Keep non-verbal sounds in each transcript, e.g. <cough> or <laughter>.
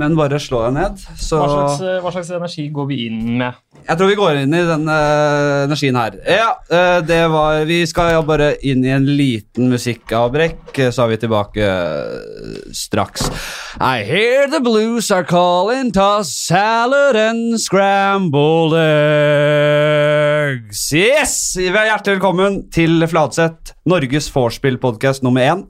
men bare slå deg ned. Så Hva slags, eh, hva slags energi går vi inn med? jeg tror vi går inn i den eh, energien her. Ja, eh, det var Vi skal ja bare inn i en liten musikkavbrekk, så er vi tilbake straks. I hear the blues are calling, toss salad and scrambled eggs. Yes! Hjertelig velkommen til Fladseth, Norges vorspiel-podkast nummer én.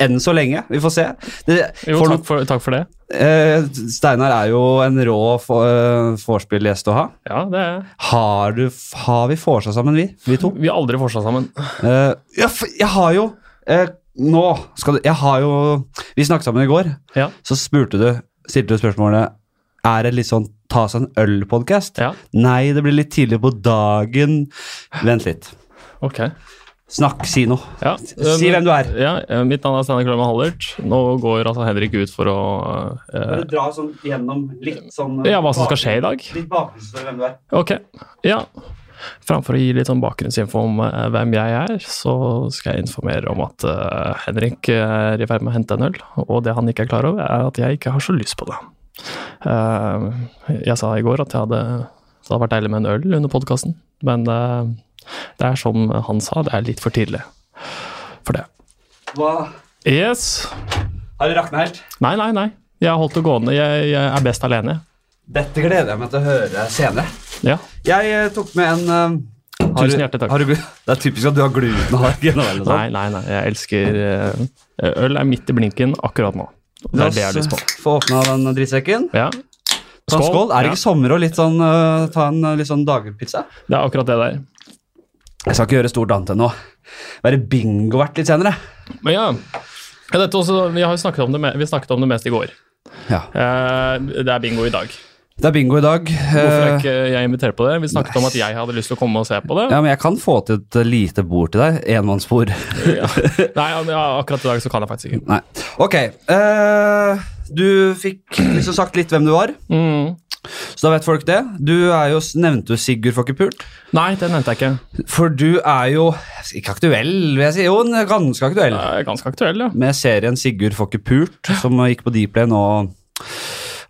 Enn så lenge. Vi får se. Det, Jo, for takk for, takk for det. Eh, Steinar er jo en rå uh, vorspiel-gjest å ha. Ja, det er Har, du, har vi vorsa sammen, vi? Vi to? Vi har aldri vorsa sammen. Eh, jeg, jeg har jo eh, Nå skal du Jeg har jo Vi snakket sammen i går. Ja. Så spurte du Stilte du spørsmålet Er det litt sånn ta seg en øl-podkast? Ja, Nei, det blir litt tidlig på dagen. Vent litt. ok. Snakk, si noe. Ja. Si hvem du er. Ja, eh, Mitt navn er Steinar Klømme Hallert. Nå går altså Henrik ut for å uh, Bare dra sånn gjennom litt sånn Ja, hva som skal skje i dag? Litt bakgrunnsstory hvem du er. Ok, ja. Framfor å gi litt sånn bakgrunnsinfo om uh, hvem jeg er, så skal jeg informere om at uh, Henrik er i ferd med å hente en øl, og det han ikke er klar over, er at jeg ikke har så lyst på det. Eh, jeg sa i går at jeg hadde, det hadde vært deilig med en øl under podkasten, men eh, det er som han sa, det er litt for tidlig for det. Hva Yes. Har det rakna helt? Nei, nei, nei. Jeg har holdt det gående. Jeg, jeg er best alene. Dette gleder jeg meg til å høre senere. Ja. Jeg eh, tok med en uh, Tusen hjertelig takk. Har du, <laughs> det er typisk at du har sånn. Nei, nei, nei. Jeg elsker uh, Øl er midt i blinken akkurat nå. Det er det jeg har lyst på. få åpna den drittsekken. Ja. En skål. Er det Ja. ikke sommer og litt sånn, uh, ta en litt sånn dagpizza? Det er akkurat det der. Jeg skal ikke gjøre stort annet enn å være bingovert litt senere. Men ja, også, vi har snakket om det, vi snakket om det mest i går. Ja, Eh, det er bingo i dag. Det er bingo i dag. Hvorfor er Eh, ikke jeg invitert på det? Vi snakket om at jeg hadde lyst til å komme og se på det. Ja, men jeg kan få til et lite bord til deg. Enmannsbord. <laughs> Ja. Nei, ja, akkurat i dag så kan jeg faktisk ikke. Nei. Ok. Uh, du fikk liksom sagt litt hvem du var, Mm. Så da vet folk det. Du er jo, nevnte du Sigurd Fokkepult? Nei, det nevnte jeg ikke. For du er jo ikke aktuell, vil jeg si. Jo, ganske aktuell. Er ganske aktuell, ja. Med serien Sigurd Fokkepult, som gikk på Dplay nå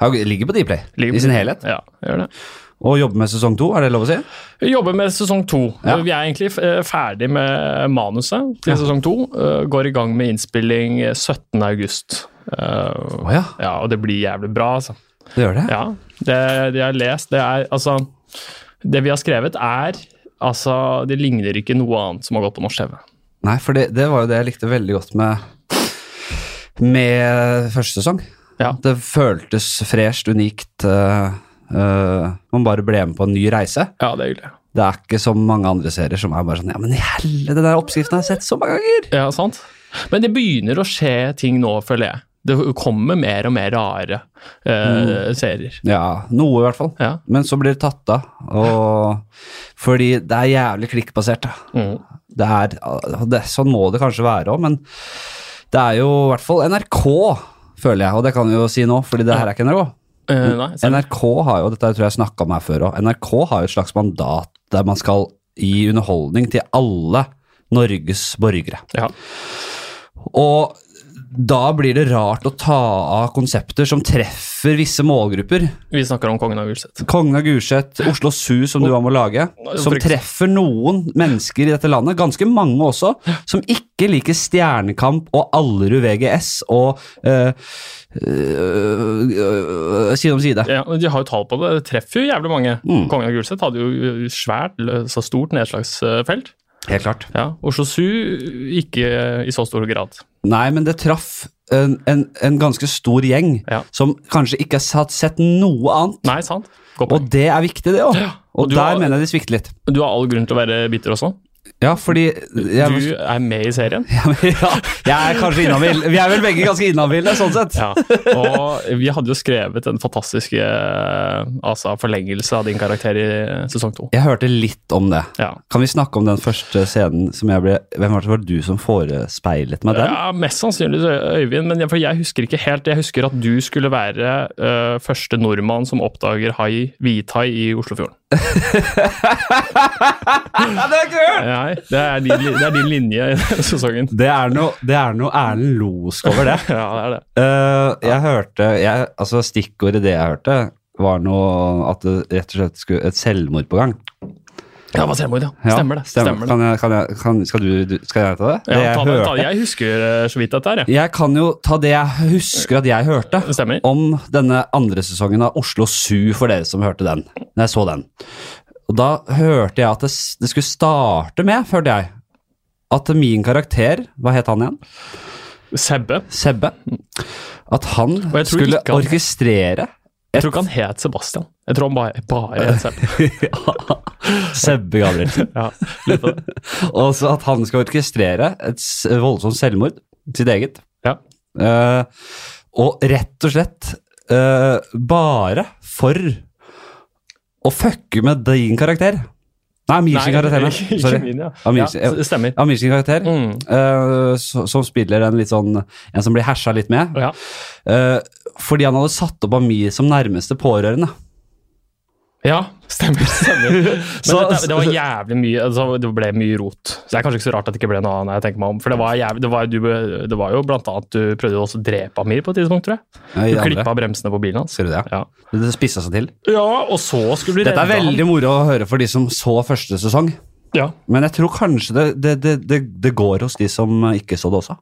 ja, Ligger på Dplay Ligger i sin helhet. Ja, gjør det. Og jobber med sesong to, er det lov å si? Jobber med sesong to. Ja. Vi er egentlig eh, ferdig med manuset til Ja. sesong to. Eh, Går i gang med innspilling 17. august. Eh, ja, ja, og det blir jævlig bra, altså. Det gjør det. Ja, det, det jeg har lest, det er altså Det vi har skrevet, er altså Det ligner ikke noe annet som har gått på norsk TV. Nei, for det, det var jo det jeg likte veldig godt med Med første sesong. Ja. Det føltes fresht, unikt. Uh, uh, man bare ble med på en ny reise. Ja, det er hyggelig. Det er ikke som mange andre serier som er bare sånn Ja, men i helvete, den der oppskriften har jeg sett så mange ganger! Ja, sant? Men det begynner å skje ting nå, føler jeg. Det kommer mer og mer rare eh, serier. Ja, noe i hvert fall. Ja. Men så blir det tatt av. Og fordi det er jævlig klikkbasert. Da. Mm. Det er, det, sånn må det kanskje være òg, men det er jo i hvert fall NRK, føler jeg. Og det kan vi jo si nå, fordi det her er ikke NRK. Uh, nei, NRK har jo, dette tror jeg snakka om her før òg, NRK har jo et slags mandat der man skal gi underholdning til alle Norges borgere. ja. Og da blir det rart å ta av konsepter som treffer visse målgrupper. Vi snakker om Kongen av Gulset. Kongen av Gulset, Oslo Su, som du var med å lage, som treffer noen mennesker i dette landet, ganske mange også, som ikke liker Stjernekamp og Allerud VGS og øh, øh, øh, Side om side. Ja, De har jo tall på det. Det treffer jo jævlig mange. Mm. Kongen av Gulset hadde jo svært, så stort nedslagsfelt. Helt klart. Ja, Oslo Su ikke i så stor grad. Nei, men det traff en, en, en ganske stor gjeng Ja. som kanskje ikke har sett noe annet. Nei, sant? Og det er viktig, det òg. Ja, Og, og der har- mener jeg de svikter litt. Du har all grunn til å være bitter også. Ja, fordi jeg, Du er med i serien. <laughs> ja, jeg er kanskje inhabil. Vi er vel begge ganske inhabile, sånn sett. Ja, og vi hadde jo skrevet en fantastisk eh, altså, forlengelse av din karakter i sesong to. Jeg hørte litt om det. Ja. Kan vi snakke om den første scenen som jeg ble Hvem var det var det du som forespeilet meg den? ja, Mest sannsynlig Øyvind, men jeg, for jeg husker ikke helt. Jeg husker at du skulle være uh, første nordmann som oppdager hai, hvithai i Oslofjorden. <laughs> Ja, det er kult! Nei, det er din, det er din linje i denne sesongen. Det er noe, det er noe Erlend Losk over det. <laughs> Ja, det er det. Uh, jeg hørte jeg, Altså Stikkordet det jeg hørte, var noe at det rett og slett skulle et selvmord på gang. Ja, hva selvmord, ja. Ja, Stemmer det. Stemmer det. Kan jeg, kan jeg, kan, skal, du, skal jeg ta det? det Ja, ta det, ta det. Jeg husker eh, så vidt dette her, jeg. jeg kan jo ta det jeg husker at jeg hørte Det stemmer. om denne andre sesongen av Oslo Zoo, for dere som hørte den. Når jeg så den. Og da hørte jeg at det, det skulle starte med, følte jeg, at min karakter Hva het han igjen? Sebbe. Sebbe. At han skulle han- orkestrere Jeg tror ikke han het Sebastian. Jeg tror han bare, bare het Sebbe. <laughs> Sebbe Gabrielsen. <laughs> Ja, litt av <laughs> det. Og så at han skal orkestrere et voldsomt selvmord, sitt eget. Ja. Uh, og rett og slett uh, bare for å fucke med din karakter. Nei, Amir sin karakter. <laughs> Ikke, ikke Sorry. min, ja. Amir ja. Stemmer. Amir sin karakter, Mm. uh, så- som spiller en litt sånn En som blir hersa litt med. Ja. Uh, fordi han hadde satt opp Amir som nærmeste pårørende. Ja, stemmer. stemmer. <laughs> Men Så- dette, det var jævlig mye altså, Det ble mye rot. Så Det er kanskje ikke så rart at det ikke ble noe annet. jeg tenker meg om. For det var, jævlig, det var, du, det var jo blant annet Du prøvde også å drepe Amir på et tidspunkt, tror jeg. Du ja, klippa bremsene på bilen hans. Ser du det? Ja. Det spissa seg til. ja, og så skulle du Dette er veldig moro å høre for de som så første sesong. Ja. Men jeg tror kanskje det, det, det, det, det går hos de som ikke så det også.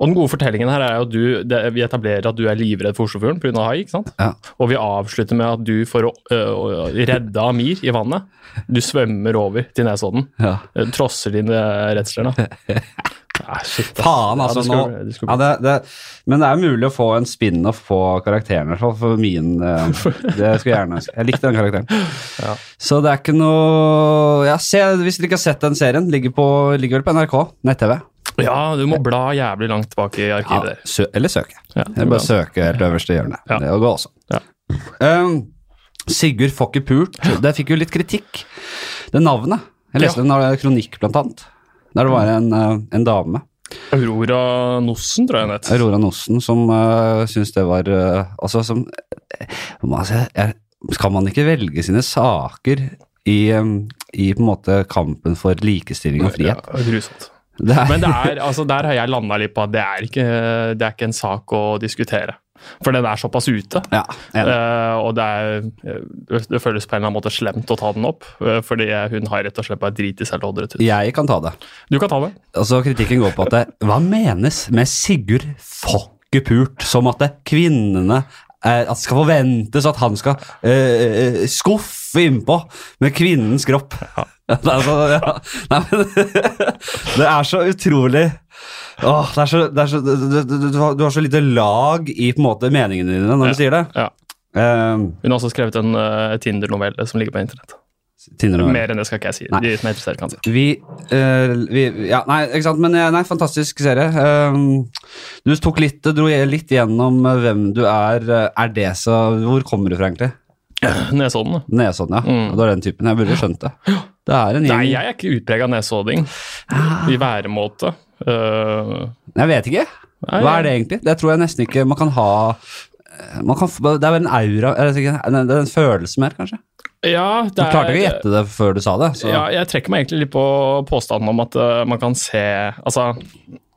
Og den gode fortellingen her er jo at du, det, vi etablerer at du er livredd for Oslofjorden pga. hai. ikke sant? Ja. Og vi avslutter med at du, får å, øh, redde Amir i vannet, du svømmer over til Nesodden. Ja. Trosser dine redsler, da. Nei, shit. Faen, altså. Ja, det nå, skulle- det skulle- ja, det, men det er mulig å få en spin-off på karakteren, i hvert fall for min. <laughs> Det skulle jeg gjerne ønske. Jeg likte den karakteren. Ja. Så det er ikke noe ja, se, Hvis dere ikke har sett den serien, ligger, på, ligger vel på NRK, nett-TV. Ja, du må bla jævlig langt tilbake i arkivet der. sø, eller søke. Ja, Eller bare søke helt øverste hjørne. Ja. Det går også. Ja. Um, Sigurd får ikke pult. Det fikk jo litt kritikk. Det navnet. Jeg leste en eh, kronikk, blant annet. Der det var en, eh, en dame, Aurora Nossen, tror jeg hun het. Aurora Nossen, som uh, syntes det var uh, Altså, som altså, er, Skal man ikke velge sine saker i, um, i på en måte kampen for likestilling og frihet? Ja, grusomt. Det Men det er, altså, der har jeg landa litt på at det er, ikke, det er ikke en sak å diskutere. For den er såpass ute. ja. Eh, og det, er, eh, det føles på en eller annen måte slemt å ta den opp, Uh, fordi hun har rett og slett bare drit i seg loddrett ut. jeg kan ta det. Du kan ta det. Altså, kritikken går på at det, Hva menes med Sigurd Fokkepult? Som at kvinnene At det skal forventes at han skal eh, eh, skuffe innpå med kvinnens kropp. <laughs> Ja. det, er så, ja. Nei, men, <laughs> det er så utrolig Åh, det er så, det er så, du, du, du har så lite lag i på en måte meningene dine når Ja. du sier det. Ja. Um, Hun har også skrevet en uh, Tinder-novelle som ligger på internett. Mer enn det skal ikke jeg si. Nei. De som er interessert, kan si. Vi, uh, vi Ja, nei, ikke sant, men eh, nei, fantastisk serie. Uh, du tok litt, dro litt gjennom hvem du er. Er det så Hvor kommer du fra, egentlig? Nesodden. Nesodden, ja. Mm. Du er den typen. Jeg burde skjønt det. Det er en Nei, jeg er ikke utprega nesodding. I væremåte. Uh, Jeg vet ikke. nei, Hva er det egentlig? Det tror jeg nesten ikke man kan ha man kan, Det er vel en aura Det er en følelse mer, kanskje? Ja, det Du er, klarte ikke å gjette det før du sa det. Så. Ja, jeg trekker meg egentlig litt på påstanden om at uh, man kan se Altså,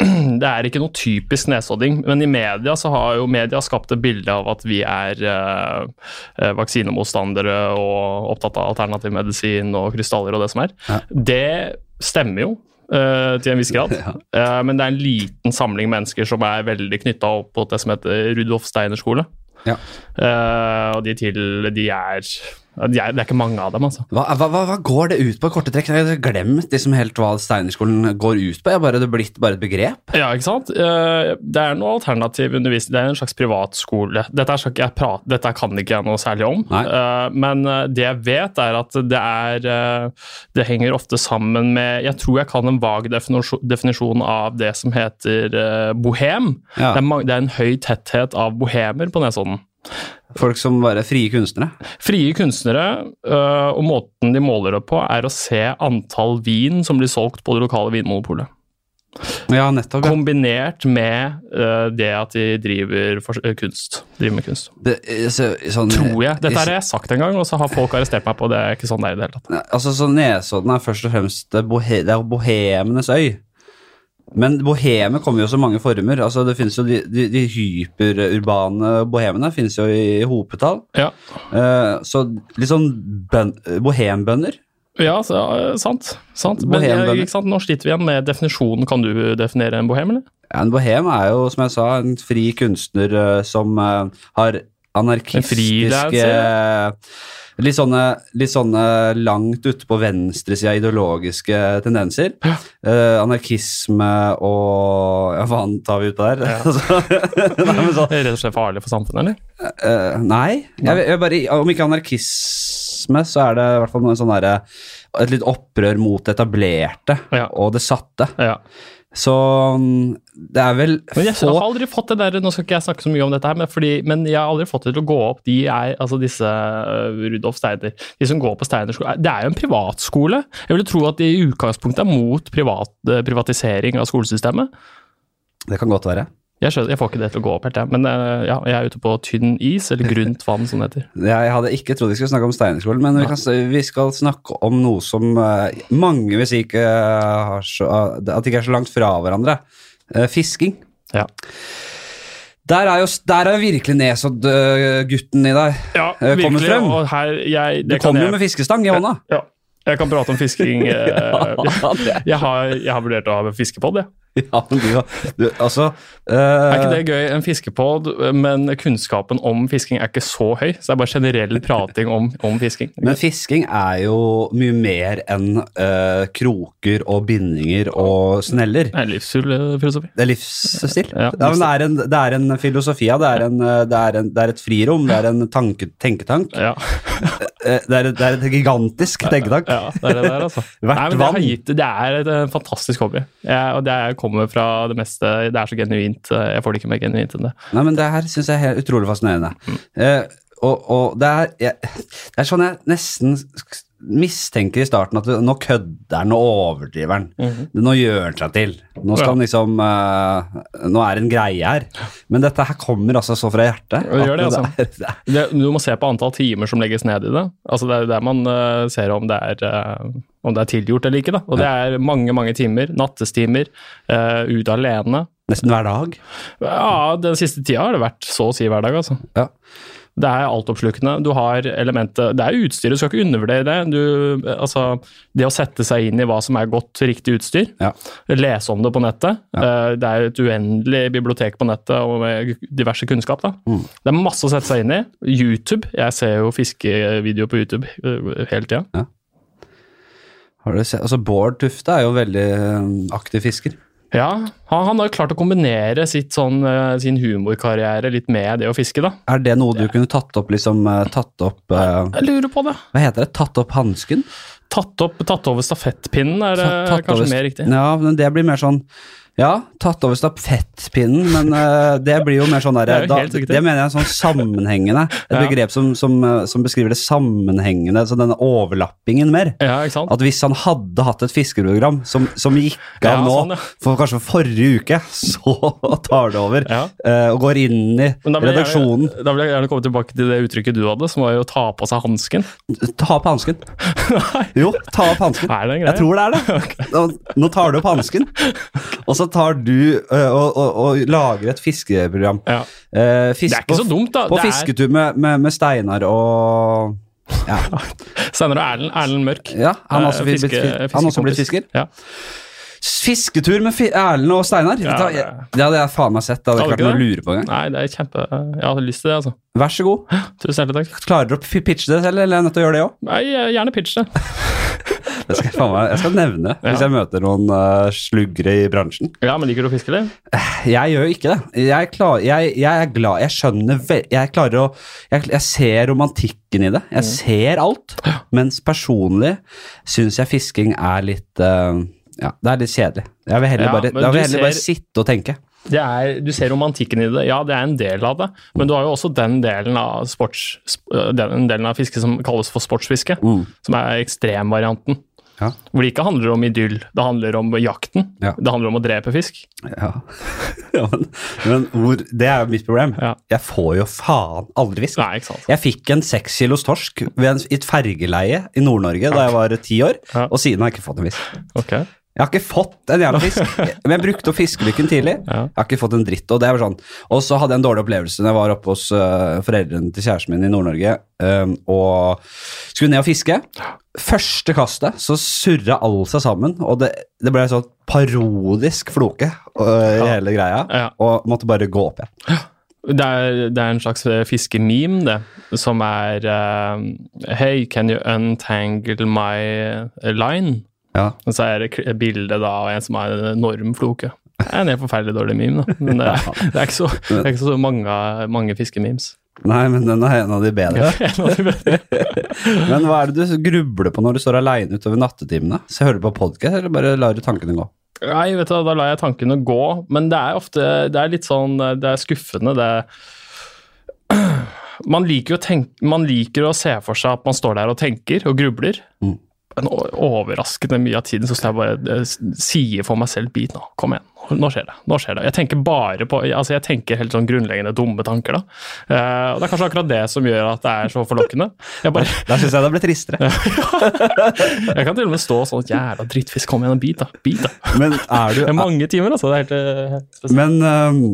<clears throat> det er ikke noe typisk nesodding, men i media så har jo media skapt et bilde av at vi er eh, vaksinemotstandere og opptatt av alternativ medisin og krystaller og det som er. Ja. Det stemmer jo. Uh, til en viss grad. <laughs> Ja. Men det er en liten samling mennesker som er veldig knytta opp mot det som heter Rudolf Steiner skole. Ja. Uh, og de til de er, Det er ikke mange av dem, altså. Hva, hva, hva, går det ut på korte trekk? Jeg har glemt liksom helt hva Steinerskolen går ut på. Jeg bare, det er blitt bare et begrep. Ja, ikke sant? Eh, Det er noe alternativ undervisning. Det er en slags privatskole. Dette, prate, dette kan ikke jeg noe særlig om. Nei. Eh, Men eh, det jeg vet, er at det er Det henger ofte sammen med Jeg tror jeg kan en vag definisjon, av det som heter bohem. Ja. Det, er, det er en høy tetthet av bohemer på Nesodden. Folk som bare er frie kunstnere. Frie kunstnere, øh, og måten de måler det på, er å se antall vin som blir solgt på det lokale vinmonopolet. Ja, nettopp. Ja. Kombinert med eh, det at de driver eh, kunst. Driver med kunst. Det, eh, så, sånn, Tror jeg. Dette har jeg sagt en gang, og så har folk arrestert meg på det. er ikke sånn det er i det hele tatt. Altså, så Nesodden er først og fremst det er bohemenes øy. Men boheme kommer jo i så mange former. Altså, det finnes jo De, de, de hyperurbane bohemene finnes jo i hopetall. Ja, Eh, så litt sånn bøn, bohembønder. ja så, ja, sant. sant. Men ikke sant? nå sliter vi igjen med definisjonen. Kan du definere en bohem, eller? Ja, en bohem er jo, som jeg sa, en fri kunstner uh, som uh, har anarkistiske? Litt sånne, litt sånne langt ute på venstresida ideologiske tendenser. Eh, anarkisme og Ja, hva annet tar vi ut på der? <laughs> <laughs> Nei, men så, Det er rett og slett farlig for samfunnet, eller? eh, nei. Jeg, jeg bare, om ikke anarkisme, så er det i hvert fall sånn der, et litt opprør mot det etablerte Ja. og det satte. Ja. Så mm, det er vel Men jeg få har aldri fått det der, nå skal ikke jeg snakke så mye om dette her, men, fordi, men jeg har aldri fått det til å gå opp. De er, altså disse uh, Rudolf Steiner, de som går på Steiner skole, det er jo en privatskole. Jeg ville tro at de i utgangspunktet er mot privat, øh, privatisering av skolesystemet. Det kan godt være. Jeg, skjønner, jeg får ikke det til å gå opp helt, jeg. Men øh, ja, jeg er ute på tynn is, eller grunt vann, som det heter. Jeg hadde ikke trodd vi skulle snakke om Steinerskolen, men vi, kan, vi skal snakke om noe som eh, mange vil si ikke har så, at ikke er så langt fra hverandre. Eh, fisking. Ja. Der er jo der er virkelig Nesodd-gutten i deg. Ja, Eh, virkelig. frem. Her, jeg, Du kommer jo med fiskestang i hånda. ja, jeg kan prate om fisking. <laughs> ja, jeg, har, jeg har vurdert å ha en fiskepod, jeg. Ja, men du, du altså uh... Er ikke det gøy? En fiskepod, men kunnskapen om fisking er ikke så høy. Så det er bare generell prating om, om fisking. Men fisking er jo mye mer enn uh, kroker og bindinger og sneller. Det er livsfilosofi. Det er livsstil. Ja, Ja, det, er en, det er en filosofi, ja. Det er, en, eh, det, er en, det er et frirom. Det er en tanke, tenketank. <laughs> Eh, Det er, et- det er et gigantisk tenketank. ja, det er det der, altså. <laughs> Hvert Nei, det, vann. det er et, en fantastisk hobby. Jeg, og det er- kommer fra det meste Det er så genuint. Jeg får det ikke mer genuint enn det. Nei, men det her syns jeg er helt utrolig fascinerende. Eh, og, og det er jeg, Det er sånn jeg nesten mistenker i starten at nå kødder han og overdriver han. Nå gjør han seg til. Nå skal Ja. han liksom uh, Nå er det en greie her. Men dette her kommer altså så fra hjertet. Det gjør det, altså. altså. er- det er. Du må se på antall timer som legges ned i det. Altså Det er der man uh, ser om det er uh, om det er tilgjort eller ikke. da. Og det er mange mange timer. Nattestimer. Ute alene. nesten hver dag. Ja, Den siste tida har det vært så å si hver dag. altså. Ja. Det er altoppslukende. Du har elementet Det er utstyr, du skal ikke undervurdere det. Du, altså, det å sette seg inn i hva som er godt, riktig utstyr. Ja. Lese om det på nettet. Ja. Det er et uendelig bibliotek på nettet og med diverse kunnskap. Mm. Det er masse å sette seg inn i. YouTube. Jeg ser jo fiskevideoer på YouTube eh, hele tida. Ja. altså Bård Tufte er jo veldig eh, aktiv fisker. Ja, han, han har jo klart å kombinere sitt sånn, eh, sin humorkarriere litt med det å fiske, da. Er det noe du kunne tatt opp, liksom eh, Tatt opp uh, Jeg lurer på det. Hva heter det? Tatt opp hansken? Tatt, opp, tatt over stafettpinnen er Tatt- tatt kanskje over- mer riktig. Ja, men det blir mer sånn Ja, tatt over stafettpinnen, men uh, det blir jo mer sånn der <laughs> Det. Det mener jeg er sånn sammenhengende. Et Ja. begrep som, som, eh, som beskriver det sammenhengende, så denne overlappingen mer. Ja? At hvis han hadde hatt et fiskeprogram som, som gikk av Ja, nå, sånn, for kanskje forrige uke, <laughs> så tar det over eh, og går inn i vil, jeg redaksjonen. da vil jeg gjerne komme tilbake til det uttrykket du hadde, som var jo å ta på seg hansken. Ta på hansken. <laughs> Jo, ta opp hansken. Jeg tror det er det. Nå, nå tar du opp hansken, og så tar du ø, og, og, og lager et fiskeprogram. Ja. Eh, fisk, Det er ikke så dumt, da. På er- fisketur med, med, med Steinar og ja, <laughs> Steinar og Erlend, Erlend Mørk. ja, han har også, Eh, blitt, fiske- blitt, han også blitt fisker. Ja. Fisketur med Erlend og Steinar? Ja, det, det- det hadde jeg faen meg sett. Det hadde Hadde klart å lure på engang. Nei, det er kjempe Jeg hadde lyst til det, altså. Vær så god. <gasps> Tusen hjertelig takk. Klarer du å pitche det selv, eller er jeg nødt til å gjøre det òg? Gjerne pitch det. <laughs> Det skal jeg, faen meg- jeg skal nevne ja. hvis jeg møter noen uh, sluggere i bransjen. Ja, men liker du å fiske, eller? Jeg gjør ikke det. Jeg, klar, jeg, jeg er glad Jeg skjønner Jeg klarer å Jeg, jeg ser romantikken i det. Jeg ser alt. Mens personlig syns jeg fisking er litt uh, Ja, det er litt kjedelig. Jeg vil heller Ja, bare, jeg vil heller ser... bare sitte og tenke. Det er, du ser romantikken i det. Ja, det er en del av det. Men du har jo også den delen av, sports, den delen av fiske som kalles for sportsfiske. Mm. Som er ekstremvarianten. Ja. Hvor det ikke handler om idyll, det handler om jakten. Ja. Det handler om å drepe fisk. Ja, <laughs> ja men, men hvor, det er jo mitt problem. Jeg får jo faen aldri fisk. Nei, ikke sant. Jeg fikk en seks kilos torsk ved en, i et fergeleie i Nord-Norge da jeg var ti år, og siden har jeg ikke fått en fisk. Ok. Jeg har ikke fått en jævla fisk, men jeg brukte opp fiskelykken tidlig. <laughs> Ja. Jeg har ikke fått en dritt. Og det var sånn. Og så hadde jeg en dårlig opplevelse når jeg var oppe hos øh, foreldrene til kjæresten min i Nord-Norge øh, og skulle ned og fiske. Første kastet så surra alt seg sammen, og det, det ble sånn parodisk floke øh, i hele greia, Ja. og måtte bare gå opp igjen. Det er, det er en slags fiskememe, det, som er uh, Hey, can you untangle my line? Ja. Og så er det bilde av en som har en enorm floke. Det er en helt forferdelig dårlig meme, da. Men det er, det er ikke så, er ikke så mange, mange fiskememes. Nei, men den er en av de bedre. <laughs> <laughs> Men hva er det du grubler på når du står aleine utover nattetimene? Så hører du på podkast, eller bare lar du tankene gå? Nei, vet du, da lar jeg tankene gå, men det er ofte Det er litt sånn Det er skuffende, det <clears throat> man liker, tenke, man liker å se for seg at man står der og tenker og grubler. Mm. Men o- overraskende mye av tiden så jeg bare eh, sier for meg selv Bit nå, kom igjen, nå skjer det. nå skjer det. Jeg tenker bare på, altså jeg tenker helt sånn grunnleggende dumme tanker. da. Eh, og Det er kanskje akkurat det som gjør at det er så forlokkende. Jeg bare, <laughs> da syns jeg det blir tristere. <laughs> jeg kan til og med stå sånn Jævla drittfisk, kom igjen, bit da. Bit da. Men er du Det er mange timer, altså. Det er helt, eh, helt spesielt. Men Um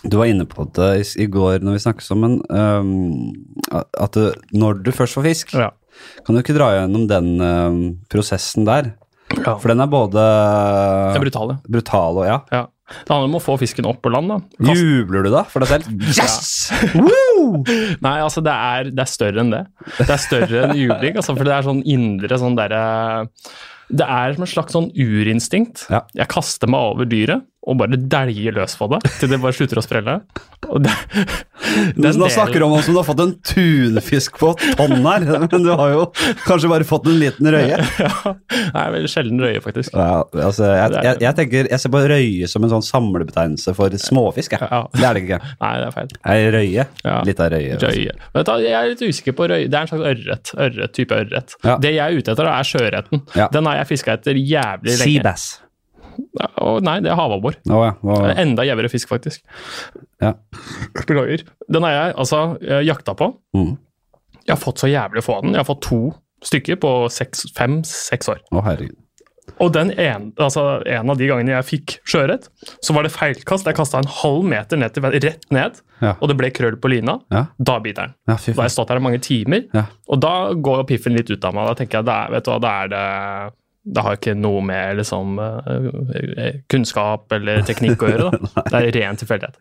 du var inne på det i, i går når vi snakket sammen, um, at du, når du først får fisk, Ja. Kan du ikke dra gjennom den uh, prosessen der? Ja. For den er både er brutal, brutal og ja. ja. Det handler om å få fisken opp på land. da. Kast- Jubler du da for deg selv? Yes! <laughs> Nei, altså det er, det er større enn det. Det er større enn jubling, altså, for det er sånn indre sånn derre Det er som en slags sånn urinstinkt. Ja. Jeg kaster meg over dyret og bare dæljer løs på det til det bare slutter å sprelle. Og det, <laughs> Du, nå snakker du om som du har fått en tunfisk på tonn her, <laughs> men du har jo kanskje bare fått en liten røye. <laughs> ja, er veldig sjelden røye, faktisk. Ja, altså, jeg, jeg, jeg tenker, jeg ser på røye som en sånn samlebetegnelse for småfisk. Jeg. Ja. Det er det ikke. Nei, det er feil. Ei røye. Ja. Litt av røye. altså. Røye. Men du, jeg er litt usikker på røye. Det er en slags ørret. ørret type ørret. Ja. Det jeg er ute etter, da, er sjøørreten. Den har jeg fiska etter jævlig lenge. Seabass. Ja, og nei, det er havabbor. Oh, ja. oh, er Enda gjevere fisk, faktisk. ja. <laughs> Beklager. Den har jeg altså eh, jakta på. Mm. Jeg har fått så jævlig få av den. Jeg har fått to stykker på fem-seks år. Å, herregud. Og den en, altså, en av de gangene jeg fikk sjøørret, så var det feilkast. Jeg kasta en halv meter ned til, rett ned, Ja. og det ble krøll på lina. Ja. Da biter den. Ja, Da har jeg stått her i mange timer, Ja. og da går piffen litt ut av meg. Da tenker jeg, da, vet du hva, da er det det har ikke noe med liksom, eh, kunnskap eller teknikk å gjøre. Da. <laughs> Det er ren tilfeldighet.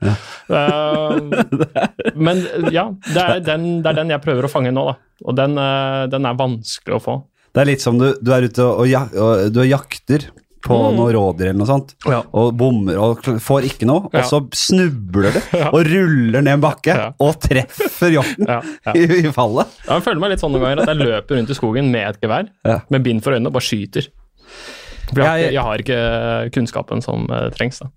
Eh, men ja, det er, den, det er den jeg prøver å fange nå, da. Og den, eh, den er vanskelig å få. Det er litt som du, du er ute og, og, og du jakter på Mm. noe rådyr eller noe sånt, Ja. og bommer og får ikke noe, Ja. og så snubler det <laughs> Ja. og ruller ned en bakke Ja. og treffer hjorten Ja, ja. <laughs> i, i fallet. Ja, Jeg føler meg litt sånn noen ganger at jeg løper rundt i skogen med et gevær, Ja. med bind for øynene og bare skyter. For jeg, har Jeg- ikke- har ikke kunnskapen som eh, trengs. da.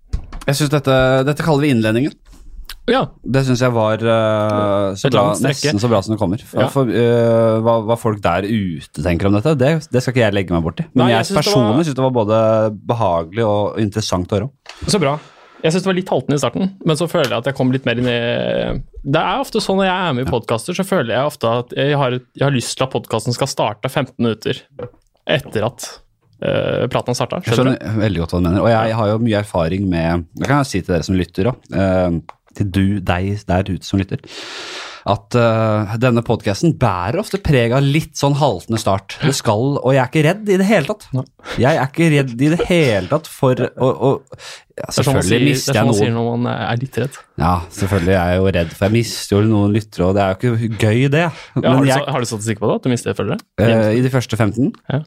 Jeg synes dette, dette kaller vi innledningen. Ja, Det syns jeg var uh, så bra, nesten så bra som det kommer. For, Ja. for, uh, hva, hva folk der ute tenker om dette, det, det skal ikke jeg legge meg borti. Men Nei, jeg jeg, personlig var- syns det var både behagelig og interessant å høre om. Så bra. Jeg syns det var litt haltende i starten, men så føler jeg at jeg kom litt mer inn i Det er ofte sånn når jeg er med i podkaster, så føler jeg ofte at jeg har, jeg har lyst til at podkasten skal starte 15 minutter etter at uh, praten starta. Jeg Skjønner veldig godt hva du mener. Og jeg har jo mye erfaring med Det kan jeg si til dere som lytter òg. Til du, deg der ute som lytter. At uh, denne podkasten bærer ofte preg av litt sånn haltende start. Det skal, Og jeg er ikke redd i det hele tatt. Jeg er ikke redd i det hele tatt for å, å ja, Selvfølgelig er sånn man sier, det er sånn jeg man sier når man er litt redd. Ja, selvfølgelig er jeg jo redd, for jeg mister jo noen lyttere, og det er jo ikke gøy, det. Ja, har, Men du, jeg, har du statistikk på det? At du mister følgere? Uh, I de første 15? Ja.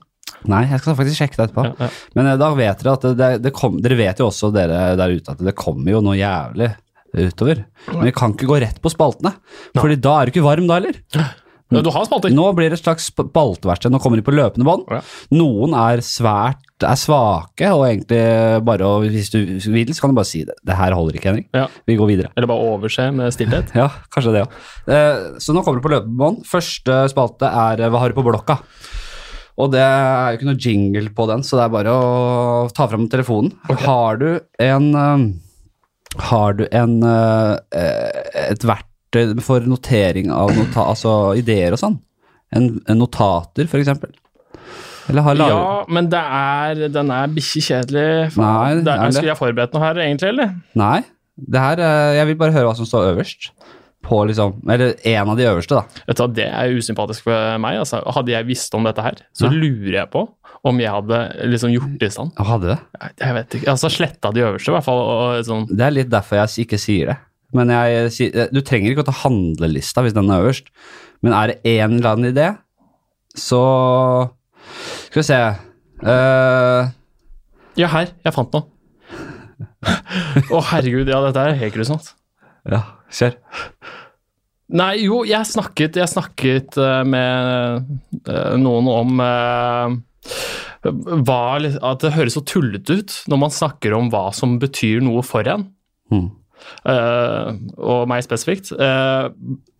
Nei, jeg skal faktisk sjekke det etterpå. Ja, ja. Men uh, da vet dere at det, det, det kom, Dere vet jo også, dere der ute, at det kommer jo noe jævlig utover. Men vi kan ikke gå rett på spaltene, Fordi da er du ikke varm da heller. Ja, Du har spalter. Nå blir det et slags spalteverksted. Nå kommer de på løpende bånd. Ja. Noen er svært er svake, og egentlig bare og Hvis du vil, så kan du bare si det. Det her holder ikke, Henrik. Ja. Vi går videre. Eller bare overse med stillhet. <laughs> Ja, kanskje det òg. Eh, så nå kommer det på løpende bånd. Første spalte er eh, Hva har du på blokka? Og det er jo ikke noe jingle på den, så det er bare å ta fram telefonen. Har du en eh, Har du en eh, et verktøy for notering av nota altså ideer og sånn? En, en notater, for eksempel? Eller har laget Ja, men det er, den er bikkjekjedelig. Nei, det er skulle jeg forberedt noe her, egentlig, eller? Nei. Det her, eh, jeg vil bare høre hva som står øverst. På liksom, Eller en av de øverste, da. Vet du Det er usympatisk for meg. Altså. Hadde jeg visst om dette her, så Ja. lurer jeg på om jeg hadde liksom gjort det i stand. Hadde det? Jeg- vet ikke, altså Sletta de øverste, i hvert fall. Sånn. Det er litt derfor jeg ikke sier det. Men jeg, du trenger ikke å ta handlelista hvis den er øverst. Men er det en eller annen idé, så Skal vi se uh... Ja, her. Jeg fant noe. <laughs> Å, herregud. Ja, dette er helt grusomt. Ja, kjør. Nei, jo, jeg snakket, jeg snakket eh, med eh, noen om eh, hva, At det høres så tullete ut når man snakker om hva som betyr noe for en. Mm. Uh, og meg spesifikt. Uh,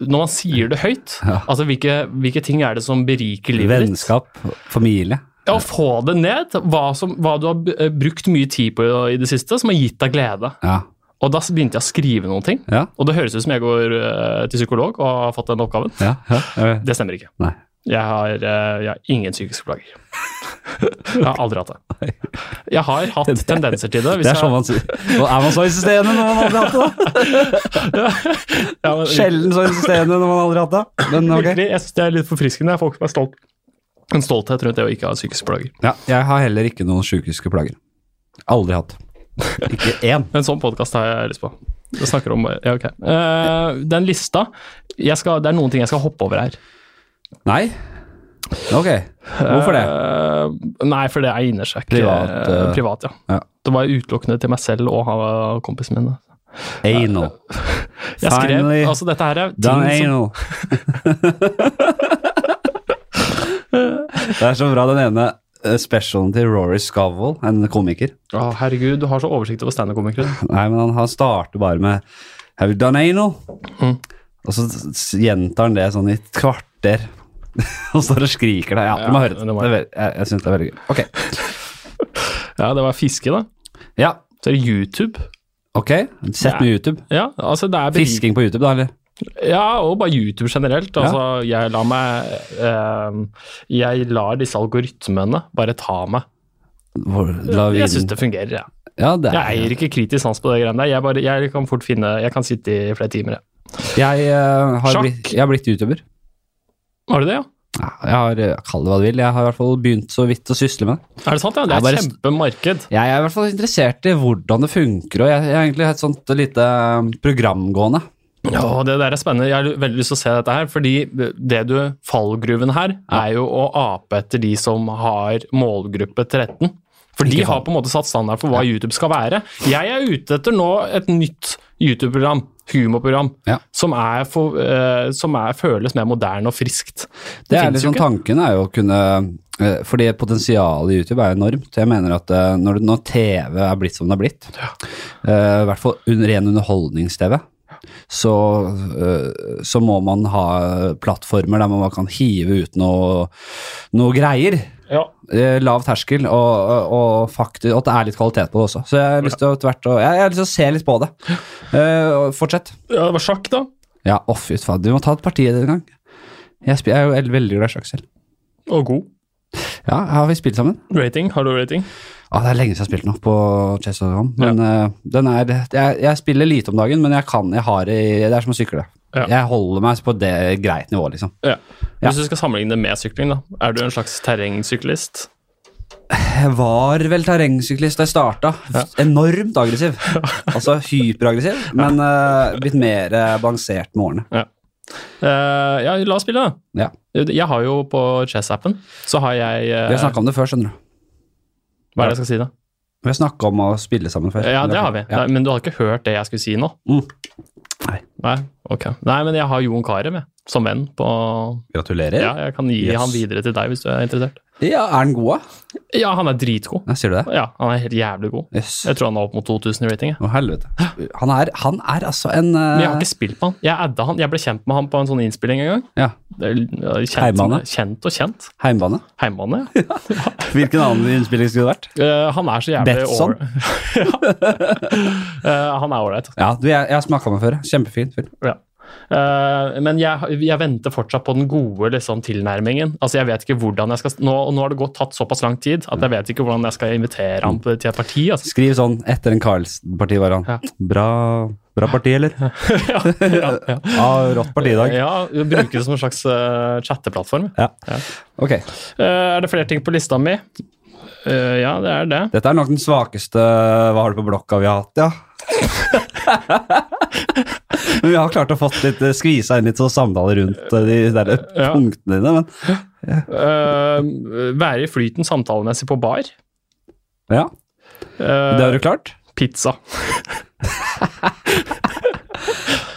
når man sier det høyt, <laughs> Ja. altså hvilke, hvilke ting er det som beriker livet ditt? Vennskap, familie. Ja, få det ned. Hva, som, hva du har eh, brukt mye tid på i det siste, som har gitt deg glede. Ja. Og da begynte jeg å skrive noen ting. Ja. Og det høres ut som jeg går til psykolog og har fått den oppgaven. ja, ja. Det stemmer ikke. Nei. Jeg har, eh, jeg har ingen psykiske plager. Jeg har aldri hatt det. Jeg har hatt tendenser til det. Det er sånn man sier. Er man så insisterende når man aldri har hatt det? ja, men, Sjelden så insisterende når man aldri har hatt det. Men okay. Virkelig, jeg synes det er litt forfriskende. Jeg får ikke meg stolt. En stolthet rundt det å ikke ha psykiske plager. Ja, jeg har heller ikke noen psykiske plager. Aldri hatt. Ikke én. <laughs> En sånn podkast har jeg lyst på. Jeg snakker om Ja, ok. Uh, den lista skal, Det er noen ting jeg skal hoppe over her. Nei? Ok. Hvorfor det? Eh, nei, for det seg ikke. Privat, eh, eh, privat ja. ja. Det var utelukkende til meg selv og ha- kompisen min. Anal. <laughs> Jeg skrev, Finally altså Dette her er ting anal. <laughs> det er så bra den ene eh, specialen til Rory Scovel, en komiker. Å, Herregud, du har så oversikt over standup-komikere. Nei, men han, starter bare med Have you done anal? Mm. Og så gjentar han det sånn i et kvarter. <laughs> og står og skriker der. Ja, du må høre det. det jeg jeg syns det er veldig gøy. Ok. <laughs> Ja, det var fiske, da. Ja, Så er det YouTube. ok. Sett med YouTube. Ja, altså det er Fisking på YouTube, da, eller? Ja, og bare YouTube generelt. Altså, jeg lar meg eh, Jeg lar disse algoritmene bare ta meg. Hvor, Jeg syns det fungerer, jeg. ja, det er, Jeg eier ikke kritisk sans på det greiene der. Jeg, bare, jeg kan fort finne Jeg kan sitte i flere timer, jeg. Jeg, uh, har blitt, jeg har blitt YouTuber. Har du det, ja? Ja, jeg har, eh, Kall det hva du vil. Jeg har i hvert fall begynt så vidt å sysle med det. Er det sant? Ja, det er bare- et kjempemarked. Jeg er i hvert fall interessert i hvordan det funker, og jeg, jeg har egentlig et sånt lite programgående. program gående. Ja, det der er spennende. Jeg har veldig lyst til å se dette her, fordi det du Fallgruven her er jo å ape etter de som har målgruppe 13. For de har på en måte satt standard for hva YouTube skal være. Jeg er ute etter nå et nytt YouTube-program, humorprogram, Ja. som, er for, uh, som er, føles mer moderne og friskt. Det er finnes jo liksom. Tanken er jo å kunne uh, Fordi potensialet i YouTube er enormt. Jeg mener at uh, når, når TV er blitt som det er blitt, ja. i hvert fall un- ren underholdnings-TV, så, så må man ha plattformer der man kan hive ut noe, noe greier. Ja. Eh, lav terskel, og, og, faktisk, og at det er litt kvalitet på det også. Så jeg har lyst til å, tvert, og, jeg, jeg har lyst til å se litt på det. Uh, fortsett. ja, det var sjakk, da. Ja, å fy faen, du må ta et parti en gang. Jeg, spiller, jeg er jo veldig, glad i sjakk selv. Og god. Ja, har vi spilt sammen? Rating. Har du rating? Ah, det er lenge siden jeg har spilt nå på chess.com, men eh, den er, jeg, jeg spiller lite om dagen, men jeg kan, jeg har i, det er som å sykle. Ja. Jeg holder meg på det greit nivå, liksom. Ja. Ja. Hvis du skal sammenligne det med sykling, da. Er du en slags terrengsyklist? Jeg var vel terrengsyklist da jeg starta. Enormt aggressiv. <laughs> Altså hyperaggressiv, men uh, blitt mer uh, balansert med årene. Ja. Uh, ja, la oss spille, da. Ja. Jeg har jo på Chess-appen, så har jeg Vi har snakka om det før, skjønner du. Hva er det jeg skal si, da? Vi har snakka om å spille sammen før. Ja, det har vi. Ja. Nei, men du har ikke hørt det jeg skulle si nå? Mm. Nei, ok. Nei, men jeg har Jon Carew med. Som venn på Gratulerer. Ja, jeg kan gi Yes. han videre til deg hvis du er interessert. Ja, er han god, da? Ja, han er dritgod. Ja, sier du det? Ja, han er helt jævlig god. Yes. Jeg tror han er opp mot 2000 i rating. Å, helvete. Han er, han er altså en uh... Men jeg har ikke spilt med han. Jeg adda han. Jeg ble kjent med han på en sånn innspilling en gang. Ja, Kjent, Heimbane? kjent og kjent. Heimbane. Heimbane, ja. <laughs> Hvilken annen innspilling skulle det vært? Uh, han er så jævlig Betson? <laughs> ja. uh, han er ålreit. Ja, du, jeg, jeg har smaka med før. Kjempefin film. Ja. Eh, men jeg, jeg venter fortsatt på den gode liksom, tilnærmingen. Altså, jeg vet ikke hvordan jeg skal Nå, nå har det gått tatt såpass lang tid at jeg vet ikke hvordan jeg skal invitere han til et parti. Altså. Skriv sånn etter en Karls-parti var han. Ja. Bra, bra parti, eller? <laughs> ja, ja, ja. <laughs> Ja, rått parti i dag. ja, Bruke det som en slags uh, chatteplattform. Ja. Ja. Ok. Uh, er det flere ting på lista mi? Uh, ja, det er det. Dette er nok den svakeste Hva har du på blokka vi har hatt, ja. <laughs> <laughs> Men vi har klart å fått litt eh, skvisa inn litt sånn samtaler rundt eh, de der Ja. punktene dine, men Eh, være i flyten samtalemessig på bar. ja. Uh, Det har du klart. Pizza. <laughs>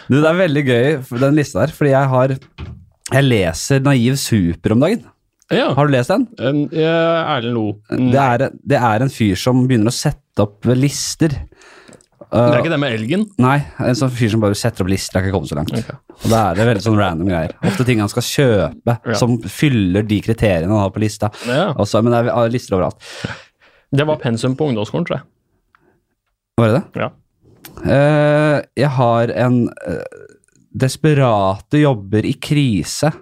Du, det er veldig gøy, den lista her, fordi jeg har Jeg leser Naiv Super om dagen. Ja. Har du lest den? En, eh, Erlend Lo. Det det er en fyr som begynner å sette opp lister. Det er ikke det med elgen? Nei, en sånn fyr som bare setter opp lister. Jeg har ikke kommet så langt. Okay. Og da er det veldig sånn random greier. Ofte ting han skal kjøpe Ja. som fyller de kriteriene han har på lista. Ja. Også, men det er er lister overalt. Det var pensum på ungdomsskolen, tror jeg. Var det det? Ja. Uh, jeg har en uh, Desperate jobber i krise.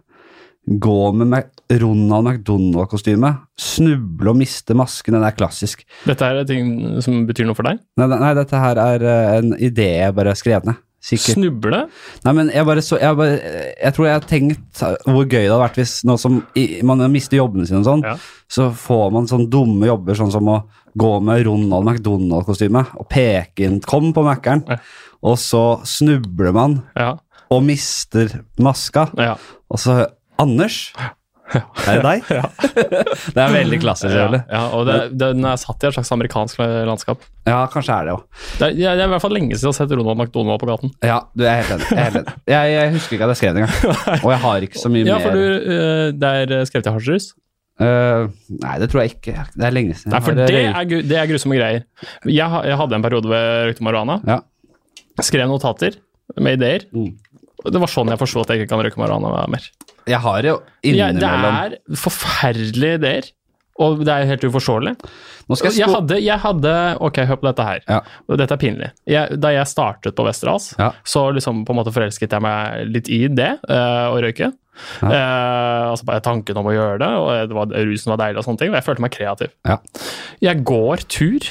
Gå med Mac Ronald McDonald-kostyme. Snuble og miste masken. Den er klassisk. Dette er ting som betyr noe for deg? Nei, nei dette her er eh, en idé jeg bare har skrevet ned. Sikkert. Snuble? Nei, men jeg bare så Jeg, bare, jeg tror jeg har tenkt hvor gøy det hadde vært hvis nå som i, man mister jobbene sine og sånn, Ja. så får man sånne dumme jobber sånn som å gå med Ronald McDonald-kostyme og peke inn 'kom på Mækkern', Ja. og så snubler man Ja. og mister maska, ja. og så Anders? Er det deg? <laughs> Ja. Det er veldig klassisk, ja, ja og det, den er satt i et slags amerikansk landskap. Ja, kanskje er det jo. Det er, det er i hvert fall lenge siden jeg har sett Ronald McDonald på gaten. Ja, du er helt enig. Jeg, er helt enig. jeg, jeg husker ikke at jeg skrev det engang. <laughs> Og jeg har ikke så mye Ja, mer du, eh, det er skrevet i hasjrus? Uh, Nei, det tror jeg ikke. Det er lenge siden. Nei, for det er, det er grusomme greier. Jeg, jeg hadde en periode ved røykte marihuana. Ja. Skrev notater med ideer. Mm. Det var sånn jeg forsto at jeg ikke kan røyke marihuana mer. Jeg har jo Jeg, det er forferdelige ideer, og det er helt uforståelig. Jeg Jeg hadde, jeg hadde Ok, hør på dette her. Ja. Dette er pinlig. Jeg, da jeg startet på Westerdals, Ja. så liksom på en måte forelsket jeg meg litt i det, øh, å røyke. Ja. Eh, altså bare tanken om å gjøre det, og det var, rusen var deilig og sånne ting. Og jeg følte meg kreativ. Ja. Jeg går tur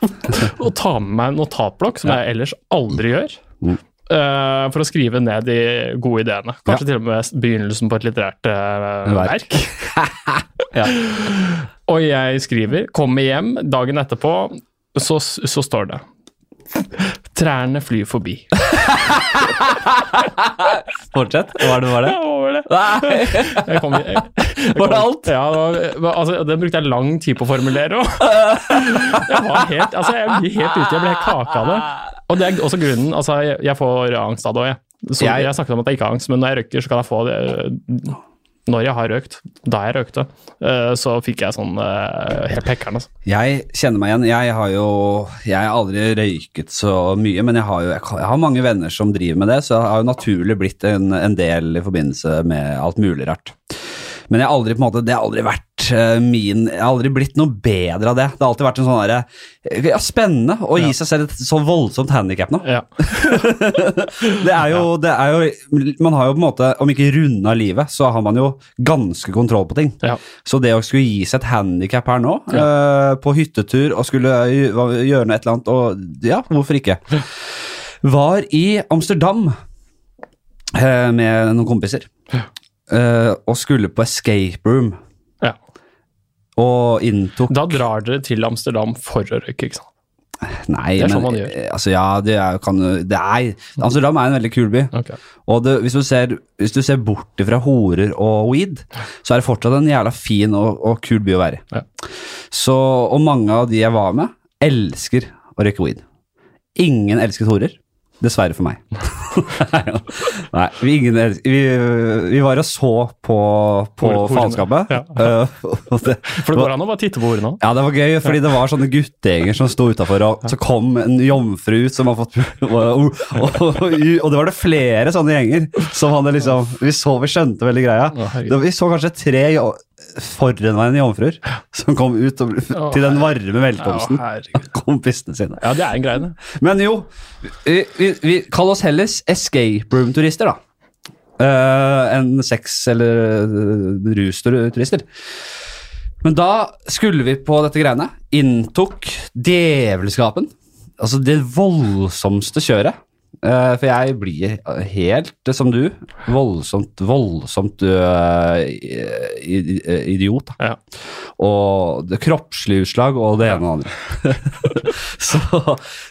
<laughs> og tar med meg en notatblokk, som jeg ellers aldri gjør. Mm. Eh, for å skrive ned de gode ideene. Kanskje til og med begynnelsen på et litterært uh, Verk. verk. <laughs> Ja. <laughs> Og jeg skriver, kommer hjem dagen etterpå, så, så står det Trærne flyr forbi. <laughs> Fortsett. Hva er det var det? Ja, var det? Nei. <laughs> Jeg kom, jeg, jeg Var det alt? Ja, det, var, altså, det brukte jeg lang tid på å formulere. Og. <laughs> Jeg var helt, altså, jeg blir helt ute, jeg ble helt kake av det. Og det er også grunnen, altså, jeg, jeg får angst av det òg, jeg. Så jeg, snakket om at jeg ikke har angst, men når jeg røyker, så kan jeg få det når jeg har røykt. Da jeg røykte, eh, så fikk jeg sånn eh, helt pekkeren. Altså. Jeg kjenner meg igjen. Jeg har jo Jeg har aldri røyket så mye, men jeg har jo jeg har mange venner som driver med det, så jeg har jo naturlig blitt en, en del i forbindelse med alt mulig rart. Men jeg har aldri på en måte, det har aldri vært eh, min Jeg har aldri blitt noe bedre av det. Det har alltid vært en sånn derre ja, Spennende å gi seg selv et så voldsomt handikap nå. Ja. <laughs> Det er, jo, det er jo Man har jo på en måte, om ikke runda livet, så har man jo ganske kontroll på ting. Ja. Så det å skulle gi seg et handikap her nå, uh, på hyttetur og skulle gjøre noe et eller annet, og ja, hvorfor ikke? Var i Amsterdam eh, med noen kompiser Uh, og skulle på escape room. Og inntok Da drar dere til Amsterdam for å røyke, ikke sant? Nei, Det er sånn men man gjør. eh, altså ja, det er, kan, det er Amsterdam er en veldig kul by. Okay. Og det, hvis, du ser, hvis du ser bort fra horer og weed, så er det fortsatt en jævla fin og, og kul by å være i. Ja. Så, og mange av de jeg var med, elsker å røyke weed. Ingen elsket horer. Dessverre for meg. <laughs> Nei, vi, ingen, vi, vi var og så på, på faenskapet. Ja. <laughs> Eh, For det går an å bare titte på ordene òg. ja, det var gøy, fordi det var sånne guttegjenger som sto utafor, og så kom en jomfru ut som har fått <laughs> og, og, og, og det var det flere sånne gjenger som hadde liksom Vi så, vi skjønte veldig greia. Det, vi så kanskje tre forhenværende jomfruer som kom ut og, til den varme velkomsten av kompisene sine. Ja, det er en greie, det. Men jo, vi, vi, vi kaller oss heller escape room-turister, da. Uh, enn sex- eller uh, rusturister. Men da skulle vi på dette greiene. Inntok djevelskapen. Altså det voldsomste kjøret. Eh, for jeg blir helt, som du, voldsomt, voldsomt i- idiot. Ja. Og det kroppslige utslag og det ene og det andre. <laughs> så,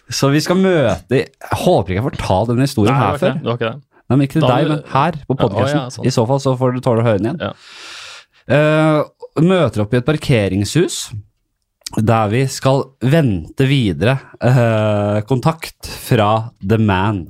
så vi skal møte Jeg håper ikke jeg får ta denne historien Nei, her ikke før. ikke det. Nei, men ikke til Da- deg, men her på podkasten. Ja, ja, sånn. I så fall så får du tåle å høre den igjen. Eh, møter opp i et parkeringshus der vi skal vente videre eh, kontakt fra The Man.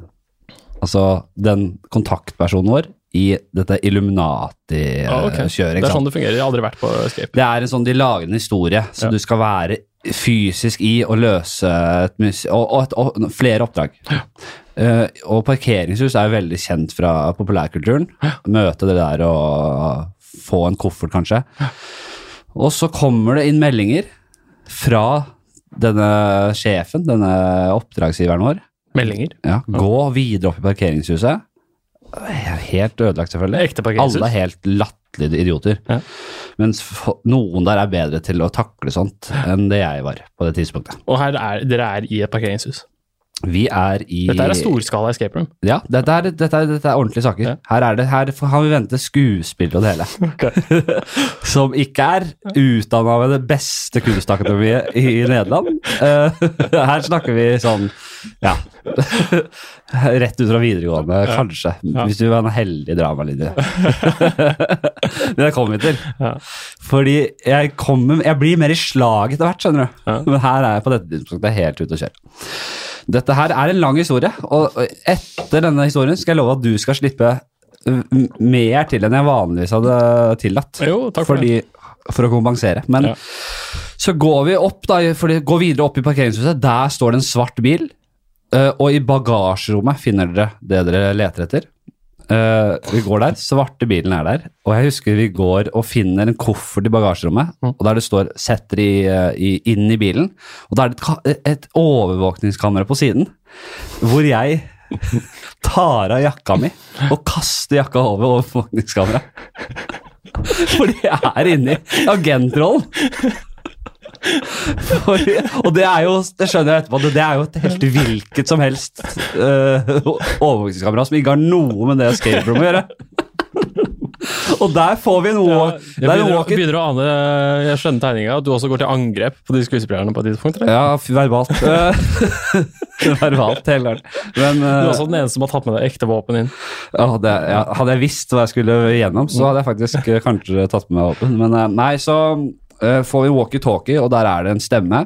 Altså den kontaktpersonen vår i dette Illuminati-kjøret. Illuminati-kjøret. Det er sånn det fungerer. Jeg har aldri vært på Escape. Det er en sånn, De lager en historie, så Ja. du skal være fysisk i å løse et og, og, et, og flere oppdrag. Eh, og parkeringshus er jo veldig kjent fra populærkulturen. Møte det der og få en koffert, kanskje. Og så kommer det inn meldinger fra denne sjefen, denne oppdragsgiveren vår. Meldinger. Ja, gå videre opp i parkeringshuset. Er helt ødelagt, selvfølgelig. Ekte parkeringshus. Alle er helt latterlige idioter. Ja. Mens noen der er bedre til å takle sånt enn det jeg var på det tidspunktet. Og her er, dere er i et parkeringshus. Vi er i Dette er storskala escape room. Ja, dette er, dette er, dette er ordentlige saker. Ja. Her, er det, her har vi ventet skuespill og det hele. <laughs> <laughs> Som ikke er utdanna ved det beste kunstakademiet i Nederland. Eh, <laughs> her snakker vi sånn ja. <laughs> Rett ut fra videregående, kanskje. Ja. Hvis du var en heldig dramalinje. <laughs> Men det kommer vi til. Ja. Fordi jeg, kommer, jeg blir mer i slag etter hvert, skjønner du. Ja. Men her er jeg på dette tidspunktet helt ute å kjøre. Dette her er en lang historie, og etter denne historien skal jeg love at du skal slippe mer til enn jeg vanligvis hadde tillatt. Jo, takk for fordi, For å kompensere. Men Ja. så går vi opp da, fordi, går videre opp i parkeringshuset. Der står det en svart bil, uh, og i bagasjerommet finner dere det dere leter etter. Uh, vi går der, svarte bilen er der, og jeg husker vi går og finner en koffert i bagasjerommet, Mm. og der det står 'setter i, uh, i, inn i bilen', og da er det et, et overvåkningskamera på siden, hvor jeg <laughs> tar av jakka mi og kaster jakka over overvåkningskamera. <laughs> Fordi jeg er inne i agentrollen. Fordi, og det er jo, det skjønner jeg etterpå, det, er jo et helt hvilket som helst uh, overvåkningskamera som ikke har noe med det escape å gjøre. Og der får vi noe Ja, jeg er begynner, begynner å ane Jeg skjønner tegninga, at du også går til angrep på de skuespillerne på et tidspunkt? eller? Ja, verbalt. <laughs> Verbalt, hele. Men Du er eh, også den eneste som har tatt med deg ekte våpen inn. ja, det, ja, hadde jeg visst hva jeg skulle gjennom, så hadde jeg faktisk eh, kanskje tatt med meg våpen. Men nei, så får vi walkietalkie, og der er det en stemme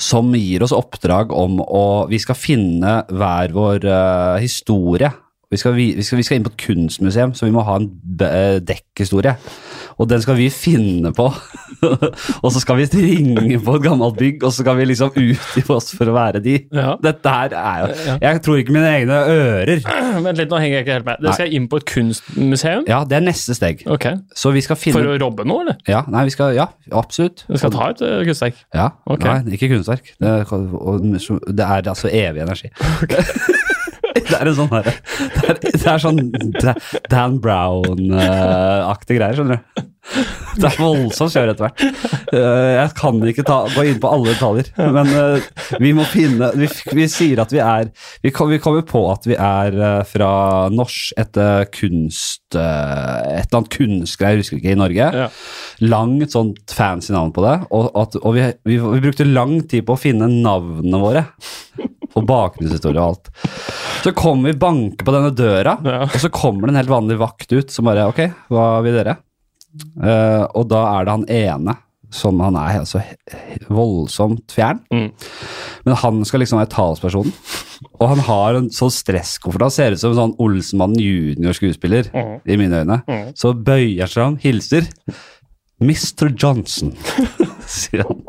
som gir oss oppdrag om å Vi skal finne hver vår uh, historie. Vi skal, vi, vi, skal, vi skal inn på et kunstmuseum, så vi må ha en eh, dekkhistorie. Og den skal vi finne på. <laughs> og så skal vi ringe på et gammelt bygg, og så skal vi liksom utgi oss for å være de. Ja. Dette her er jo Jeg tror ikke mine egne ører. <clears throat> Vent litt, nå henger jeg ikke helt med. Dere skal inn på et kunstmuseum? Ja, det er neste steg. Okay. Så vi skal finne For å robbe noe, eller? Ja, nei, vi skal Ja, absolutt. Du skal ta et uh, kunstverk? Ja, Okay. Nei, ikke kunstverk. Det, det er altså evig energi. <laughs> <laughs> det er en sånn her, det, er- det er sånn Dan Brown-aktige greier, skjønner du. Det er voldsomt kjør etter hvert. Eh, Jeg kan ikke ta, gå inn på alle detaljer, men eh, vi må finne Vi, vi sier at vi er Vi, kom, vi kommer på at vi er eh, fra norsk etter kunst Et eller annet kunstgreier, jeg husker ikke, i Norge Ja. langt sånt fancy navn på det, og, at, og vi, vi, vi brukte lang tid på å finne navnene våre. Og bakgrunnshistorie og alt. Så kommer vi banker på denne døra, Ja. og så kommer det en helt vanlig vakt ut som bare Ok, hva vil dere? Uh, og da er det han ene som Han er altså voldsomt fjern. Mm. Men han skal liksom være talspersonen. Og han har en sånn stresskoffert. Han ser ut som en sånn Olsenmannen junior-skuespiller, mm. i mine øyne. Mm. Så bøyer seg han, hilser. Mr. Johnson, <laughs> sier han.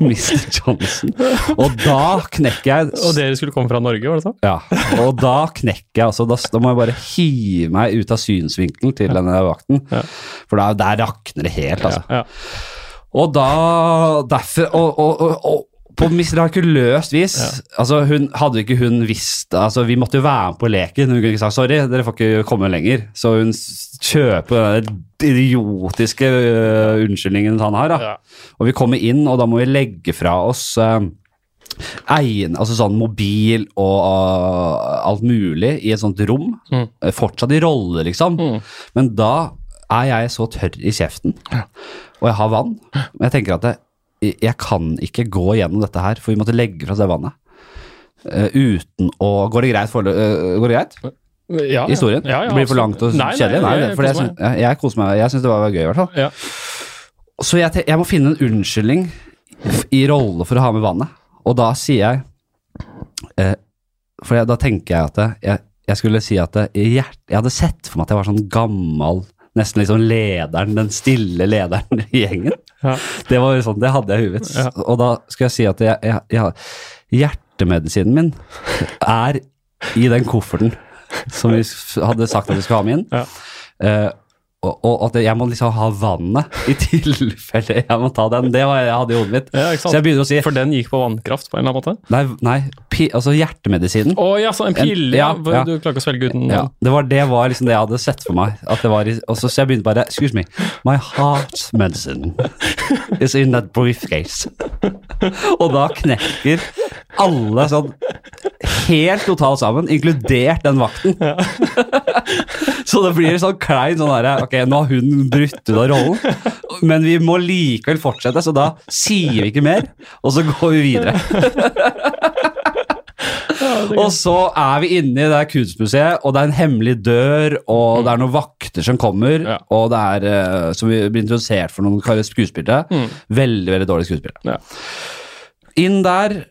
Mr. Johnson. Og da knekker jeg Og dere skulle komme fra Norge, var det sånn? Ja, og da knekker jeg altså. Da, da må jeg bare hive meg ut av synsvinkelen til denne vakten. Ja. For da, der rakner det helt, altså. Ja. Og da Derfor og, og, og på mirakuløst vis altså hun, Hadde ikke hun visst altså Vi måtte jo være med på leken. Hun kunne ikke sagt sorry, dere får ikke komme lenger. Så hun kjøper den idiotiske uh, unnskyldningen han har. Ja. Og vi kommer inn, og da må vi legge fra oss uh, Egen, altså sånn mobil og uh, alt mulig i et sånt rom. Mm. Eh, Fortsatt i rolle, liksom. Mm. Men da er jeg så tørr i kjeften, og jeg har vann. Men jeg tenker at jeg, jeg kan ikke gå gjennom dette her, for vi måtte legge fra oss det vannet. Uh, uten å Går det greit? For, uh, går det greit? Ja. Historien? Ja, ja, det blir for langt og Nei, nei, kjedelig? Nei, jeg jeg, koser jeg, jeg koser meg. Jeg syns det var gøy, i hvert fall. Ja. Så jeg, jeg må finne en unnskyldning i rolle for å ha med vannet. Og da sier jeg eh, For jeg, da tenker jeg at jeg, jeg skulle si at hjert, jeg hadde sett for meg at jeg var sånn gammel Nesten liksom lederen, den stille lederen i gjengen. Ja. Det var jo sånn, det hadde jeg i huet. Ja. Og da skal jeg si at jeg, jeg, jeg, hjertemedisinen min er i den kofferten som vi hadde sagt at vi skulle ha med inn. Ja. Eh, og, og at jeg må liksom ha vannet i <laughs> tilfelle jeg må ta den. Det var jeg hadde i hodet mitt. Ja? Så jeg begynner å si For den gikk på vannkraft på en eller annen måte? Nei, nei pi, altså hjertemedisinen. Å ja, så en pille, En, ja, ja. du klarer ikke å svelge uten Ja, det var, det var liksom det jeg hadde sett for meg. At det var i, og så, så jeg begynte bare Excuse me, my heart medicine is in that briefcase. <laughs> og da knekker alle sånn helt totalt sammen, inkludert den vakten. <laughs> så det blir sånn klein sånn herre Ok, nå har hun brutt ut av rollen, men vi må likevel fortsette, så da sier vi ikke mer, og så går vi videre. Og så er vi inne i det kunstmuseet, og det er en hemmelig dør, og det er noen vakter som kommer, Ja. og det er, eh, som vi blir introdusert for noen skuespillere. Mm. Veldig, veldig dårlige skuespillere. Ja. Inn der,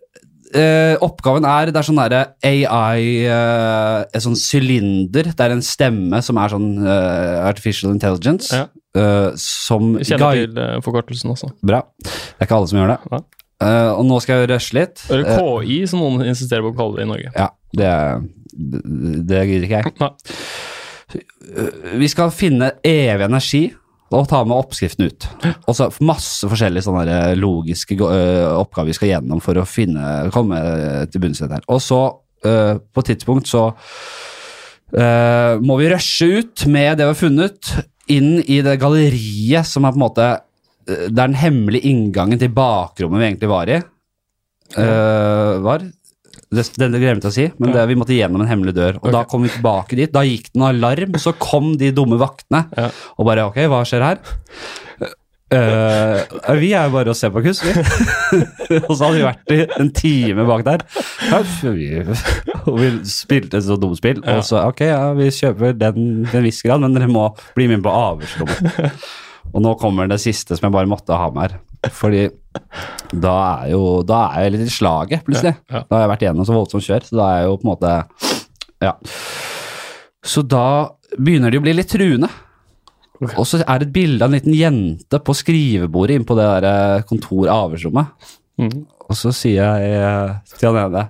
eh, oppgaven er, det er sånn derre AI, uh, en sånn sylinder, det er en stemme som er sånn uh, artificial intelligence, Ja. eh, som Kjenner guide- til eh, forkortelsen også. Bra. Det er ikke alle som gjør det. Ja. Eh, og nå skal jeg rushe litt. Eller Eh, KI, som noen insisterer på å kalle det i Norge. Ja, det, det, det gidder ikke jeg. Nei. Vi skal finne evig energi og ta med oppskriften ut. Og så masse forskjellige sånne logiske oppgaver vi skal gjennom for å finne, komme til bunns i dette. her. Og så, ø, på et tidspunkt, så må vi rushe ut med det vi har funnet, inn i det galleriet som er på en måte Det er den hemmelige inngangen til bakrommet vi egentlig var i. Uh, var. Det, det glemte jeg å si, men det, vi måtte gjennom en hemmelig dør. Og da kom vi tilbake dit. Da gikk det en alarm, så kom de dumme vaktene. Ja. Og bare ok, hva skjer her? Uh, vi er jo bare å se på kuss, vi. <laughs> og så hadde vi vært i en time bak der. Og vi spilte et så dumt spill. Og så ok, ja, vi kjøper den til en viss grad, men dere må bli med på avhørsrommet. <laughs> og nå kommer det siste som jeg bare måtte ha med her. Fordi da er jo Da er jeg litt i slaget, plutselig. Ja, ja. Da har jeg vært igjennom så voldsomt kjør, så da er jeg jo på en måte Ja. Så da begynner de å bli litt truende. Okay. Og så er det et bilde av en liten jente på skrivebordet inne på det der kontor-avhørsrommet. Mm. Og så sier jeg eh, til han ene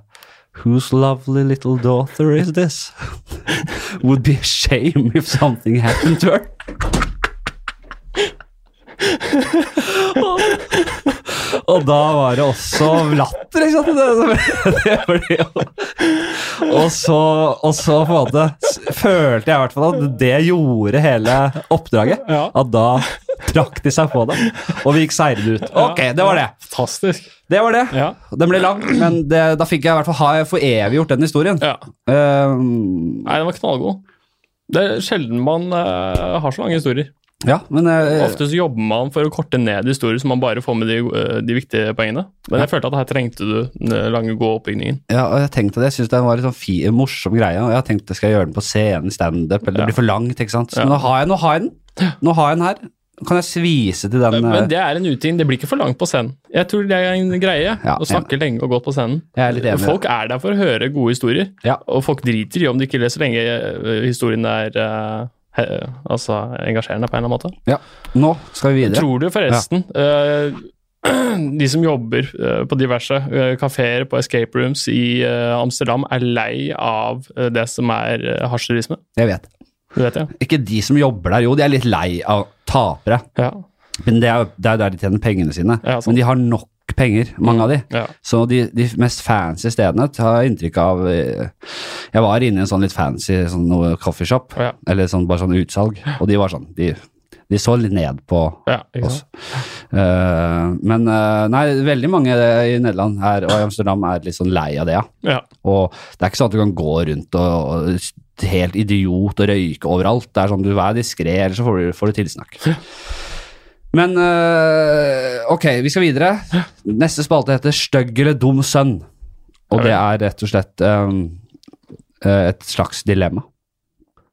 Whose lovely little daughter is this? <laughs> Would be a shame if something happened to her. Og da var det også latter, ikke sant? Og, så, og så på en måte følte jeg i hvert fall at det gjorde hele oppdraget. At da trakk de seg på det, og vi gikk seirende ut. Ok, det var det. Fantastisk. Det var det. Ja. Den ble lang, men det, da fikk jeg i hvert fall ha for evig gjort den historien. ja. Um, Nei, den var knallgod. Det er sjelden man uh, har så lange historier. Ja, men uh, Ofte så jobber man for å korte ned historier, så man bare får med de, eh, de viktige poengene. Men jeg følte at her trengte du den lange, gode oppbygningen. ja, og jeg tenkte det, jeg synes det var en sånn fi, morsom greie, og jeg har tenkt jeg gjøre den på scenen, stand-up, eller det blir for langt, ikke sant? Så Ja. nå har jeg, nå har jeg den. Nå har jeg den her. Kan jeg svise til den Men eh, det er en uting. Det blir ikke for langt på scenen. Jeg tror det er en greie Ja, å snakke lenge og godt på scenen. Jeg er litt enig. Folk er der for å høre gode historier, Ja. og folk driter i om de ikke leser lenge eh, historien er eh, altså engasjerende på en eller annen måte. Ja, nå skal vi videre. Tror du forresten eh, <clears throat> de som jobber eh, på diverse uh, kafeer på escape rooms i Amsterdam, er lei av det som er uh, hasjturisme? Jeg vet. Du vet ja. Ikke de som jobber der, jo, de er litt lei av tapere. Ja. Men det er jo er der de tjener pengene sine. Ja, sånn. Men de har nok penger, mange av de. ja. Så de, de mest fancy stedene har jeg inntrykk av eh, Jeg var inne i en sånn litt fancy sånn coffeeshop, Ja. eller sånn, bare sånn utsalg, og de var sånn De, de så litt ned på ja oss. Eh, men uh, nei, veldig mange i Nederland her og i Amsterdam er litt sånn lei av det, ja. Ja. Og det er ikke sånn at du kan gå rundt og, og helt idiot og røyke overalt. Det er sånn du er diskré, eller så får du, får du tilsnakk. Men øh, ok, vi skal videre. Neste spalte heter Stygg eller dum sønn. Og det er rett og slett øh, et slags dilemma.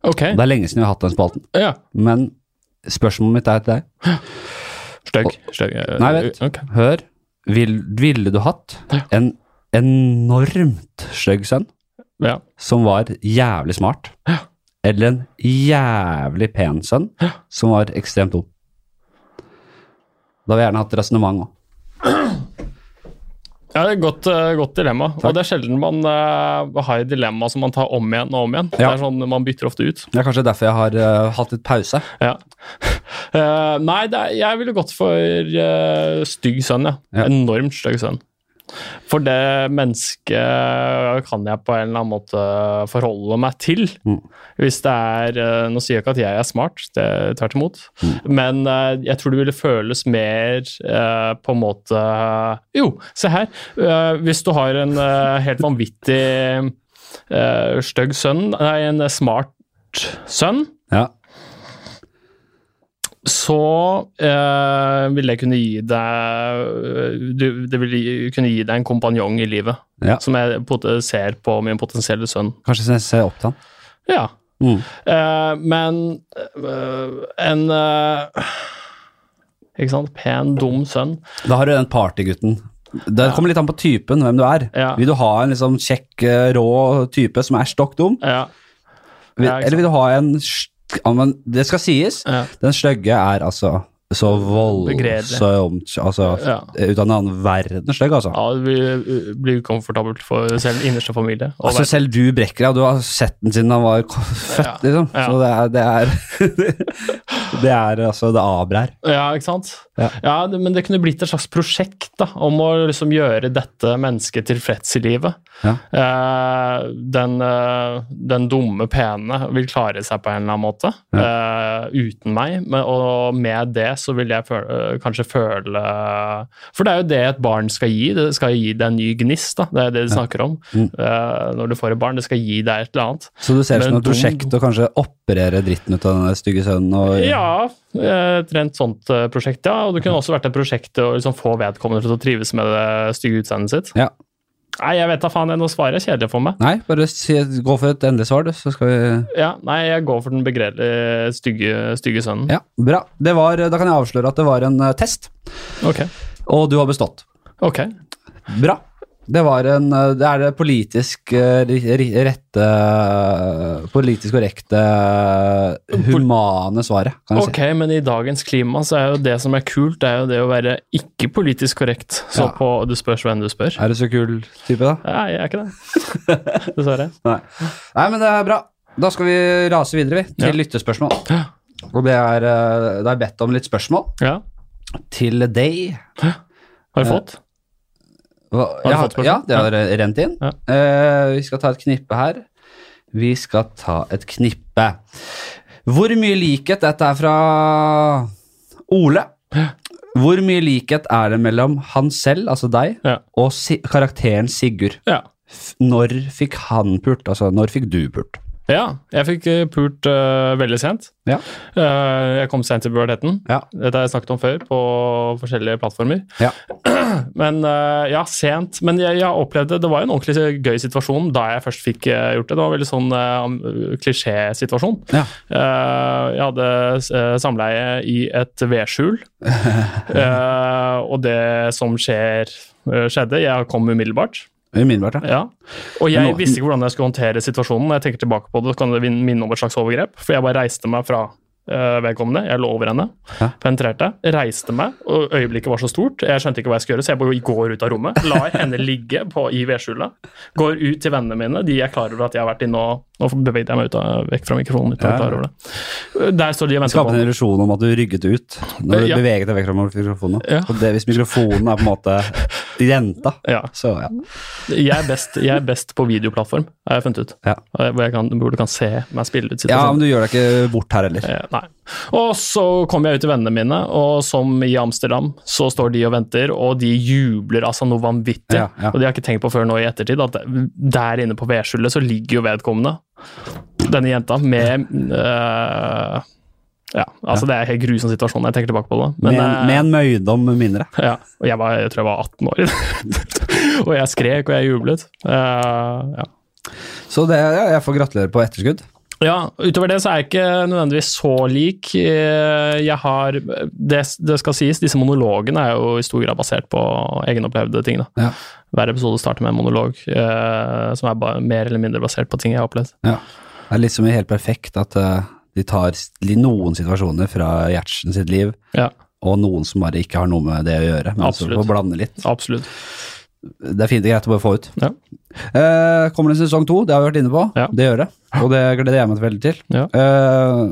Okay. Det er lenge siden vi har hatt den spalten, Ja. men spørsmålet mitt er til deg. Stygg. Stygg. Nei, vent. Okay. Hør. Vil, ville du hatt en enormt stygg sønn Ja. som var jævlig smart, eller en jævlig pen sønn som var ekstremt dum? Da vil jeg gjerne hatt et resonnement òg. Ja, det er et godt, eh, godt dilemma. Og det er sjelden man uh, har et dilemma som man tar om igjen og om igjen. Det er sånn Man bytter ofte ut. Det er kanskje derfor jeg har uh, hatt litt pause. Ja. Uh, <laughs> nei, det er, jeg ville gått for stygg sønn, ja. Ja. Enormt stygg sønn. For det mennesket kan jeg på en eller annen måte forholde meg til. Mm. Hvis det er eh, Nå sier jeg ikke at jeg er smart, det er tvert imot. Mm. Men eh, jeg tror det ville føles mer eh, på en måte Jo, se her. Hvis du har en helt vanvittig stygg sønn, nei, en smart sønn, Ja. Så eh, vil det kunne gi deg du, Det vil kunne gi deg en kompanjong i livet, Ja. som jeg ser på min potensielle sønn. Kanskje jeg ser opp til han. Ja. Mm. Eh, men eh, en eh, Ikke sant? Pen, dum sønn. Da har du den partygutten. Det kommer litt an på typen, hvem du er. Ja. Vil du ha en liksom kjekk, øh, rå type som er stokk dum? Ja. Eller vil du ha en Det skal sies, den stygge er altså så voldsomt Altså Ja. ut av en annen verden stygg, altså. ja, det blir, blir ukomfortabelt for selv innerste familie. Altså Selv du brekker deg, du har sett den siden han var født, Ja. liksom. Så det er Det er, <laughs> det er altså Det aber her. Ja, ikke sant? Ja. det, men det kunne blitt et slags prosjekt da, om å liksom gjøre dette mennesket tilfreds i livet. Eh, den, eh, den dumme pene vil klare seg på en eller annen måte eh, uten meg, men, og med det så vil jeg føle, eh, kanskje føle For det er jo det et barn skal gi. Det skal gi deg en ny gnist, da. det er det de snakker om. Mm. Eh, når du får et barn, det skal gi deg et eller annet. Så du ser det som et prosjekt å kanskje operere dritten ut av den stygge sønnen og Ja, et rent sånt prosjekt, ja. Og det kunne også vært et prosjekt å liksom få vedkommende til å trives med det stygge utseendet sitt. Ja. Nei, jeg vet da faen, nå svarer jeg kjedelig for meg. Nei, bare si, gå for et endelig svar, du, så skal vi Ja, Nei, jeg går for den begredelige stygge, stygge sønnen. Ja, bra. Det var, da kan jeg avsløre at det var en eh, test, Ok. og du har bestått. ok. Bra. Det var en eh, Det er det politisk eh, rette Politisk korrekte humane svaret, kan jeg si. Ok, men i dagens klima så er jo det som er kult, det er jo det å være ikke politisk korrekt. Så Ja. på Du spørs hvem du spør. Er du så kul type, da? Nei, jeg er ikke det. <laughs> Dessverre. <laughs> Nei. Nei, men det er bra. Da skal vi rase videre, vi, til Ja. lyttespørsmål. Og det er det er bedt om litt spørsmål Ja. til deg. Har du fått? Hva, du ja, fått spørsmål? ja, det har rent inn. Ja. Eh, vi skal ta et knippe her. Vi skal ta et knippe. Hvor mye likhet Dette er fra Ole. Hvor mye likhet er det mellom han selv, altså deg, Ja. og si karakteren Sigurd? Ja. F når fikk han pult? Altså, når fikk du pult? Ja, jeg fikk eh, pult uh, veldig sent. Ja. Uh, jeg kom sent til puberteten. Ja. Dette har jeg snakket om før på forskjellige plattformer. Ja. <clears throat> Men uh, ja, sent. Men jeg, jeg opplevde Det var en ordentlig gøy situasjon da jeg først fikk gjort det. Det var en veldig sånn uh, klisjésituasjon. Ja. Jeg hadde samleie i et vedskjul, <laughs> og det som skjer, skjedde. Jeg kom umiddelbart. Umiddelbart, ja. Ja. Og jeg nå- visste ikke hvordan jeg skulle håndtere situasjonen. Når jeg tenker tilbake på det, så kan det minne om et slags overgrep. For jeg bare reiste meg fra eh, vedkommende. Jeg lå over henne, Hæ? penetrerte, reiste meg, og øyeblikket var så stort. Jeg skjønte ikke hva jeg skulle gjøre, så jeg bare går ut av rommet. Lar henne ligge på, i vedskjulet. Går ut til vennene mine, de er klar over at jeg har vært inne og Nå beveget jeg meg ut av, vekk fra mikrofonen. uten Ja, klar over det. Der står de og venter Skape på en meg. illusjon om at du rygget ut når du Ja. beveget deg vekk fra mikrofonen. Ja. Og det, hvis mikrofonen er på en måte jenta, Ja. så ja. Jeg er, best, jeg er best på videoplattform, har jeg funnet ut. Ja. Hvor, jeg kan, hvor du kan se meg spille ut Ja, men du gjør deg ikke bort her heller. Eh, nei. Og så kom jeg ut til vennene mine, og som i Amsterdam, så står de og venter, og de jubler altså noe vanvittig. Ja, ja. Og de har ikke tenkt på før nå i ettertid at der inne på vedskjulet så ligger jo vedkommende, denne jenta, med øh, Ja, altså det er en helt grusom situasjon jeg tenker tilbake på det. Men, med, en, øh, med en møydom mindre. <laughs> ja, og jeg, var, jeg tror jeg var 18 år. <laughs> og jeg skrek, og jeg jublet. Uh, ja. Så det, ja, jeg får gratulere på etterskudd. Ja, utover det så er jeg ikke nødvendigvis så lik. Eh, Jeg har Det, det skal sies, disse monologene er jo i stor grad basert på egenopplevde ting. da. Ja. Hver episode starter med en monolog eh, som er ba mer eller mindre basert på ting jeg har opplevd. Ja. Det er liksom Helt perfekt at eh, de tar noen situasjoner fra Gjertsen sitt liv, Ja, og noen som bare ikke har noe med det å gjøre. Men Absolutt. får blande litt. absolutt. Det er fint og greit å bare få ut. Ja. Eh, kommer det sesong to? Det har vi vært inne på. Ja. Det gjør det, og det gleder jeg meg veldig til. Ja. Eh,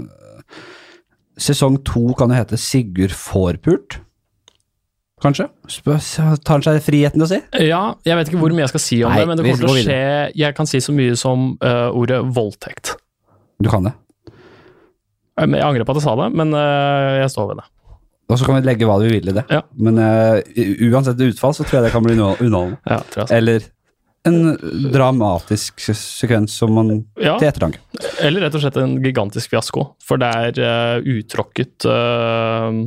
sesong to kan jo hete Sigurd Fårpult. Kanskje? Spør, tar han seg friheten til å si? Ja, jeg vet ikke hvor mye jeg skal si om Nei, det, men det kommer til å skje Jeg kan si så mye som uh, ordet voldtekt. Du kan det. Eh, Jeg angrer på at jeg sa det, men eh, jeg står ved det. Og så kan vi legge hva vi vil i det. Ja. Men uh, uansett utfall så tror jeg det kan bli underholdende. Ja. Eller en dramatisk sekvens som man Ja. til ettertanke. Eller rett og slett en gigantisk fiasko, for det er uh, utråkket uh,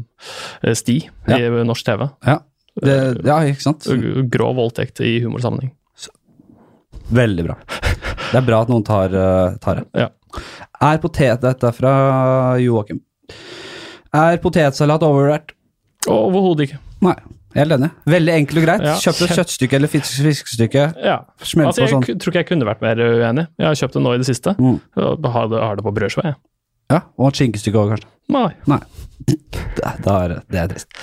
sti i norsk TV. Ja. Det, ja, ikke sant? Grå voldtekt i humorsammenheng. Veldig bra. Det er bra at noen tar, tar det. Ja. Er potet Dette er fra Joakim. Er potetsalat overvurdert? Overhodet ikke. Nei. Helt enig. Veldig enkelt og greit. Ja, kjøpt et kjøttstykke eller fisk- fiskestykke. Ja. Altså, på jeg sånn. tror ikke jeg kunne vært mer uenig. Jeg har kjøpt det nå i det siste. Mm. Har det, har det på brødskiva, jeg. Ja, og et skinkestykke òg, kanskje. Nei. Nei. Da, da er det, det er trist.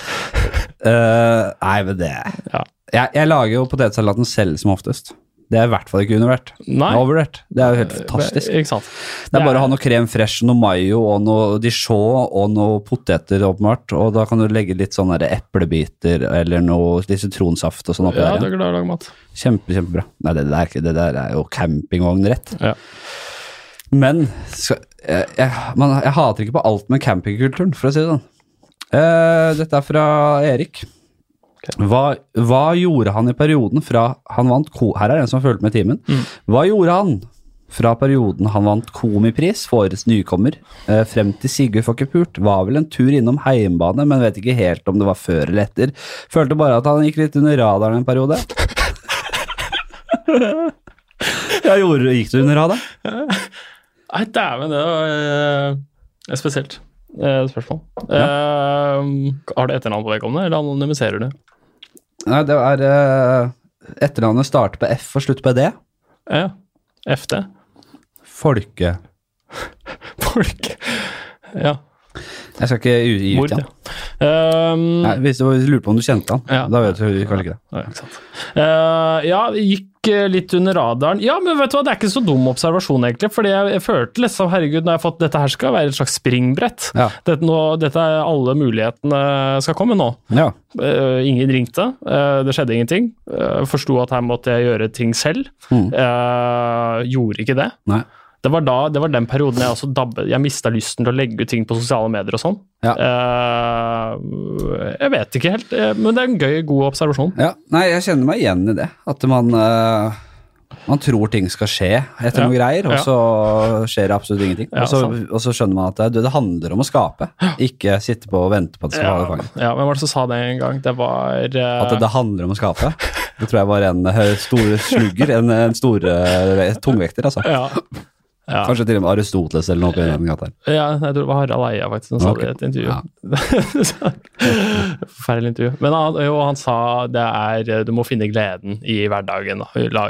Uh, nei, men det Ja. jeg, jeg lager jo potetsalaten selv som oftest. Det er i hvert fall ikke undervurdert. Det er overvurdert. Det er jo helt fantastisk. Ikke sant. Det er bare å ha noe krem fresh, noe mayo og noe dijon og noe poteter, åpenbart. Og da kan du legge litt sånne eplebiter eller noe litt sitronsaft og sånn oppi Ja, der. du Ja. er glad i å lage mat. Kjempe, kjempebra. Nei, det der, det der er jo campingvognrett. Ja. Men skal, jeg, jeg, man, jeg hater ikke på alt med campingkulturen, for å si det sånn. Uh, dette er fra Erik. Hva, hva gjorde han i perioden fra han vant ko... Her er det en som har fulgt med timen. Hva gjorde han fra perioden han vant Komipris for årets nykommer, eh, frem til Sigurd får ikke pult? Var vel en tur innom heimbane, men vet ikke helt om det var før eller etter. Følte bare at han gikk litt under radaren en periode. <laughs> ja, gjorde, gikk du under radaren? Nei, dæven, det var uh, spesielt spørsmål. spørsmål. Uh, har du etternavn på vedkommende, eller anonymiserer du? Nei, det er uh, Etternavnet starter på F og slutter på D. Ja. FD. Folke... <laughs> Folke. Ja. Jeg skal ikke gi ut igjen. Um, Nei, hvis du hvis du lurer på om du kjente han, Ja. da vet du kanskje ikke det. Ja, ikke. Eh, ja, det gikk litt under radaren. Ja, men vet du hva, det er ikke så dum observasjon, egentlig. fordi jeg, jeg følte liksom, herregud, når jeg har fått dette her skal være et slags springbrett. Ja. Dette, nå, dette er alle mulighetene skal komme nå. Ja. Uh, ingen ringte, uh, det skjedde ingenting. Uh, Forsto at her måtte jeg gjøre ting selv. Mm. Uh, gjorde ikke det. Nei. Det var, da, det var den perioden jeg også dabbet Jeg mista lysten til å legge ut ting på sosiale medier og sånn. Ja. Uh, jeg vet ikke helt, eh, men det er en gøy, god observasjon. ja. Nei, jeg kjenner meg igjen i det. At man uh, Man tror ting skal skje etter Ja. noe greier, og så skjer det absolutt ingenting. Og, så, og så skjønner man at det, det handler om å skape, ikke sitte på og vente på at det skal være Ja, fanget. ja, hvem var det som sa det en gang? Det var uh... At det, det handler om å skape. <laughs> Det tror jeg var en stor slugger, en, en stor tungvekter, altså. ja. Ja. Kanskje til og med Aristoteles eller noe ja, jeg tror det var Harald Eia faktisk som sa okay. det i et intervju. Ja. <laughs> Forferdelig intervju. Men han, jo, han sa det er Du må finne gleden i hverdagen. Da.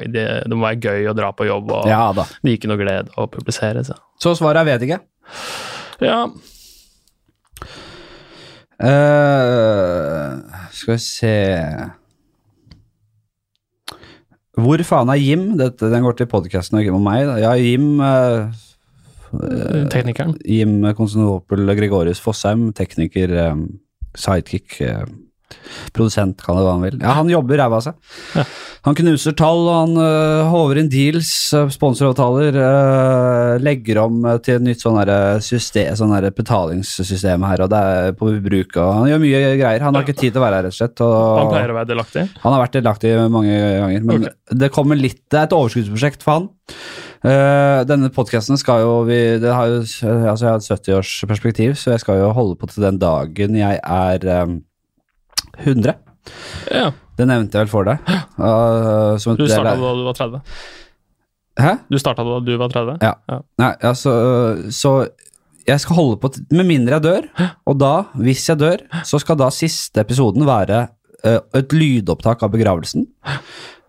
Det, det må være gøy å dra på jobb, og Ja da. det gir ikke noe glede å publisere. Så. Så svaret er vet ikke. Ja, Uh, skal vi se Hvor faen er Jim? Dette, den går til podkasten og meg. da. Ja, Jim eh, teknikeren. Jim Konstantinopel Gregorius Fossheim, tekniker, eh, sidekick, eh, produsent, kan det hva han vil. Ja, han jobber ræva av seg. Ja. Han knuser tall, og han uh, håver inn deals, uh, sponsoravtaler, uh, legger om eh, til et nytt sånn system, sånn betalingssystem her, og det er på bruk, og han gjør mye greier. Han har ikke tid til å være her, rett og slett. Og, Han pleier å være delaktig. han har vært delaktig mange ganger, men okay. det kommer litt Det er et overskuddsprosjekt for han. Uh, denne podkasten skal jo vi det har jo, altså Jeg har et 70-årsperspektiv, så jeg skal jo holde på til den dagen jeg er eh, 100. Ja, Det nevnte jeg vel for deg. Uh, Du starta da du var 30. Hæ? Du starta da du var 30? Ja. Nei, altså Så jeg skal holde på Med mindre jeg dør, og da, hvis jeg dør, så skal da siste episoden være eh, et lydopptak av begravelsen.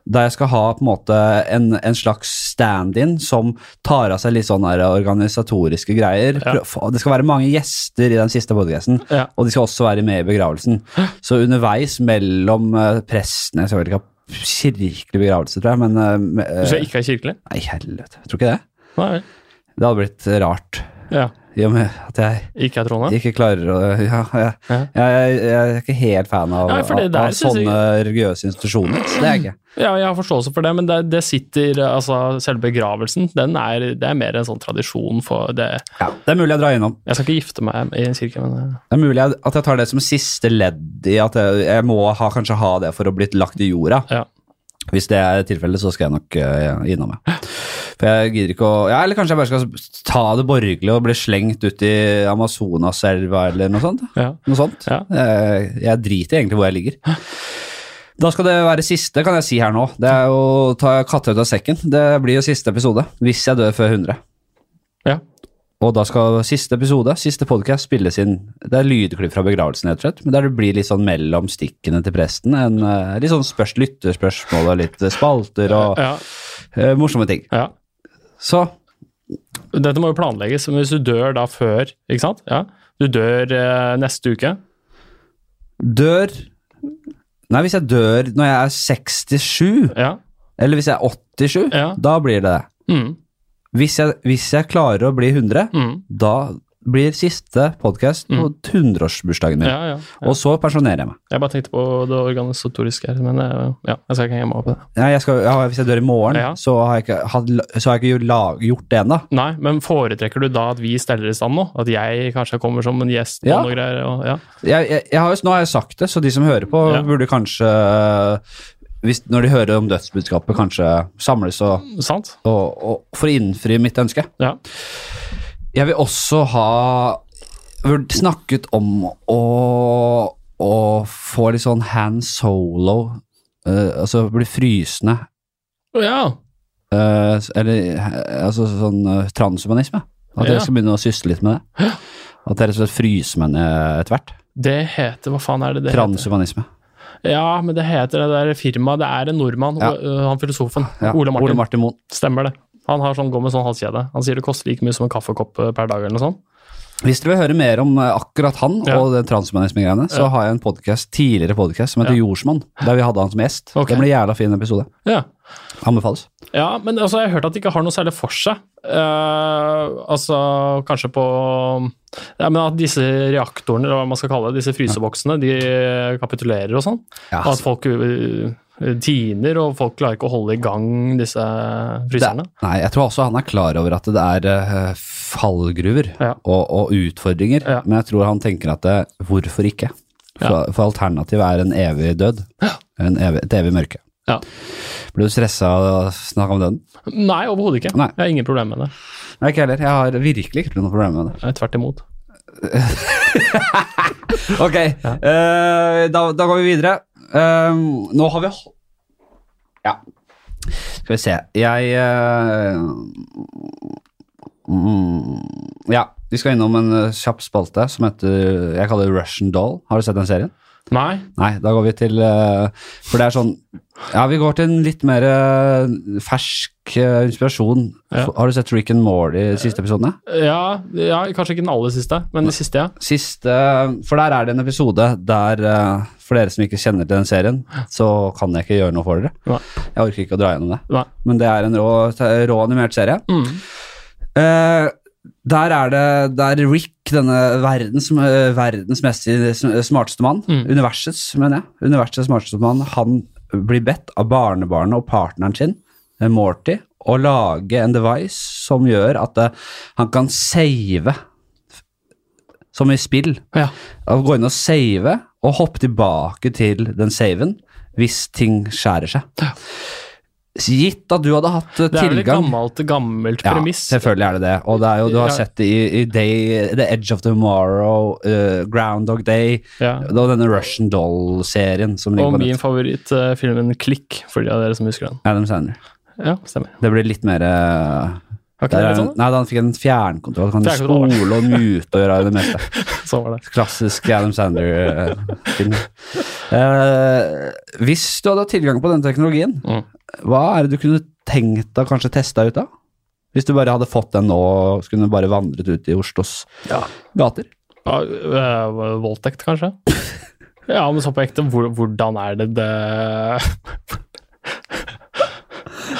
Der jeg skal ha på en måte en, en slags stand-in som tar av seg litt sånne organisatoriske greier. Ja. Det skal være mange gjester i den siste podcasten, Ja. og de skal også være med i begravelsen. Så underveis mellom uh, prestene Jeg skal vel ikke ha kirkelig begravelse, tror jeg, men eh, Du skal ikke ha kirkelig? Nei, helvete. Jeg tror ikke det. Nei. Det hadde blitt rart. Ja. I og med at jeg Ikke er troende? ikke klarer å ja, jeg, Ja. jeg, jeg er ikke helt fan av, ja, der av sånne jeg- religiøse institusjoner. Så det er jeg ikke. Ja, jeg har forståelse for det, men det, det sitter Altså, selve begravelsen, den er, det er mer en sånn tradisjon for det Ja, det er mulig jeg drar innom. Jeg skal ikke gifte meg i en kirke, men eh, Det er mulig at jeg tar det som siste ledd i at jeg, jeg må ha, kanskje ha det for å blitt lagt i jorda. ja. Hvis det er tilfellet, så skal jeg nok uh, innom, ja. <gasps> For jeg gidder ikke å Ja, eller kanskje jeg bare skal ta det borgerlige og bli slengt ut i Amazonaselva eller noe sånt. ja. Noe sånt. Ja. Jeg, jeg driter egentlig hvor jeg ligger. Da skal det være siste, kan jeg si her nå. Det er å ta katta ut av sekken. Det blir jo siste episode, hvis jeg dør før 100. ja. Og da skal siste episode, siste podcast, spilles inn Det er lydklipp fra begravelsen, rett og slett. Men der det blir litt sånn mellom stikkene til presten. En, eh, litt sånn spørs, lytterspørsmål og litt eh, spalter og ja. uh, morsomme ting. ja. Så Dette må jo planlegges, men hvis du dør da før, ikke sant? Ja. Du dør eh, neste uke. dør Nei, hvis jeg dør når jeg er 67, Ja. eller hvis jeg er 87, Ja. da blir det det. Mm. Hvis jeg, hvis jeg klarer å bli 100, Mm. da blir siste podkast på 100-årsbursdagen min. Ja, ja, ja. Og så pensjonerer jeg meg. Jeg bare tenkte på det organisatoriske her, men eh, ja, jeg skal ikke henge meg opp i det. Nei, jeg skal, hvis jeg dør i morgen, så har jeg ikke, har jeg ikke lag, gjort det ennå. Nei, men foretrekker du da at vi steller i stand nå? At jeg kanskje kommer som en gjest Ja. noe greier? Og, ja. Jeg, jeg, har nå har jeg sagt det, så de som hører på, burde kanskje hvis, Når de hører om dødsbudskapet, kanskje samles og, og, og for å innfri mitt ønske. Ja. Jeg vil også ha snakket om å, å få litt sånn hand solo, uh, altså bli frysende, ja. Uh, eller altså sånn uh, transhumanisme. At Ja. jeg skal begynne å sysle litt med det. At dere skal fryse med etter hvert. Det heter Hva faen er det det heter? Transhumanisme. Ja, men det heter det der firmaet. Det er en nordmann, Ja. han filosofen. Ja, Ole Martin. Ole Martin Moen. Stemmer det. Han har sånn, går med sånn halskjede. Han sier det koster like mye som en kaffekopp eh, per dag eller noe sånt. Hvis dere vil høre mer om eh, akkurat han Ja. og det transhumanisme-greiene, så Ja. har jeg en podcast, tidligere podcast som heter Ja. Jordsmonn, der vi hadde han som gjest. Okay. Det ble en jævla fin episode. Ja. Anbefales. Ja, men altså, jeg har hørt at de ikke har noe særlig for seg. Uh, altså, kanskje på ja, men At disse reaktorene, eller hva man skal kalle det, disse fryseboksene, de kapitulerer og sånn. Ja, altså. at folk uh, tiner, og folk klarer ikke å holde i gang disse fryserne. Det, nei, jeg tror også han er klar over at det er eh, fallgruver Ja. og, og utfordringer, Ja. men jeg tror han tenker at det, hvorfor ikke? For, for alternativet er en evig død. En evig, et evig mørke. Ja. Ble du stressa av å snakke om døden? Nei, overhodet ikke. Nei. Jeg har ingen problemer med det. Nei, ikke heller. Jeg har virkelig ikke noe problem med det. Er Tvert imot. <laughs> Ok, eh, da, da går vi videre. Eh, nå har vi Ja. Skal vi se. Jeg uh, mm, Ja, vi skal innom en eh, kjapp spalte som heter Jeg kaller det Russian Doll. Har du sett den serien? Nei. Nei, da går vi til eh, For det er sånn Ja, vi går til en litt mer fersk inspirasjon. Ja. Har du sett Rick and Morty de siste episodene? Ja, ja, kanskje ikke den aller siste, men de siste, ja. Siste For der er det en episode der For dere som ikke kjenner til den serien, så kan jeg ikke gjøre noe for dere. Nei. Jeg orker ikke å dra gjennom det. Nei. Men det er en rå, rå animert serie. Mm. Eh, der er det der Rick, denne verdens, eh, verdens mest smarteste mann, Mm. universets, mener jeg, universets smarteste mann, han blir bedt av barnebarnet og partneren sin, eh, Morty, å lage en device som gjør at eh, han kan save, som i spill. Ja. Gå inn og save, og hoppe tilbake til den saven hvis ting skjærer seg. Gitt at du hadde hatt tilgang Det er vel et gammelt, gammelt, premiss. ja, selvfølgelig er det det. Og det er jo, du har Ja. sett det i, i Day, The Edge of Tomorrow, uh, Groundhog Day, Ja. og denne Russian Doll-serien Og min favorittfilmen Klikk, for de av dere som husker den. Adam Sandler. Ja, stemmer. Det blir litt mer uh, Ikke der er, sånn? Nei, han fikk en fjernkontroll. Kan du Fjernkontroll. spole og mute og gjøre det meste. <laughs> Sånn var det. Klassisk Adam Sandler-film. Eh, hvis du hadde hatt tilgang på den teknologien, Mm. hva er det du kunne tenkt deg kanskje testa ut av? Hvis du bare hadde fått den nå skulle bare vandret ut i Oslos Ja. gater? Ja, øh, voldtekt, kanskje? <laughs> Ja, men så på ekte, hvordan er det det <laughs>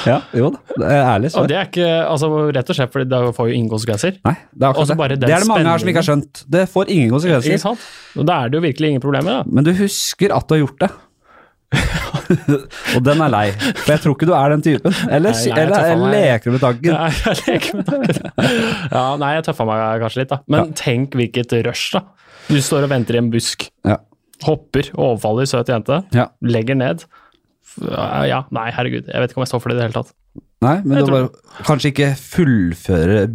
Ja, jo da. Det er ærlig Og det er ikke altså, Rett og slett fordi det får jo ingen konsekvenser. Nei, det er akkurat det. Det er det mange her som ikke har skjønt. Det får ingen Ikke sant? Og da er det jo virkelig ingen problemer, da. Men du husker at du har gjort det. og den er lei. For jeg tror ikke du er den typen. Eller, Nei, jeg eller, jeg leker du med tanken? Nei, jeg leker med tanken. Ja, nei, jeg tøffa meg kanskje litt, da. Men tenk hvilket rush, da. Du står og venter i en busk, Ja. hopper, overfaller søt jente, ja. legger ned. Ja, nei, herregud, jeg vet ikke om jeg står for det i det hele tatt. Nei, men Jeg du tror- kanskje ikke fullføre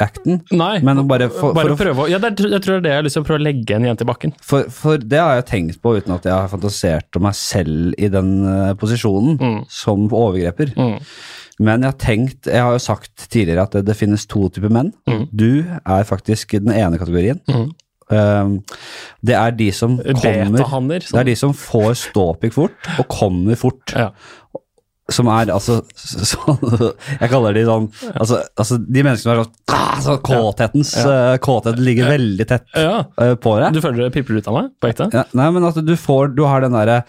akten, Nei, men bare for, bare for, å, prøve å Ja, det, er- jeg tror det er det jeg har lyst til å prøve å legge en jente i bakken. for, for det har jeg tenkt på uten at jeg har fantasert om meg selv i den uh, posisjonen Mm. som overgreper. Mm. Men jeg har tenkt, jeg har jo sagt tidligere at det, det finnes to typer menn. Mm. Du er faktisk den ene kategorien. Um, det er de som kommer Betahanner. Det er de som får ståpikk fort, og kommer fort. Ja. Som er altså <laughs> sånn Jeg kaller de sånn altså, altså de menneskene som er sånn ah, så Kåthetens eh, Kåtheten ligger veldig tett ja. eh, på deg. Du føler det pipler ut av meg, på ekte? Ja, nei, men at du får Du har den derre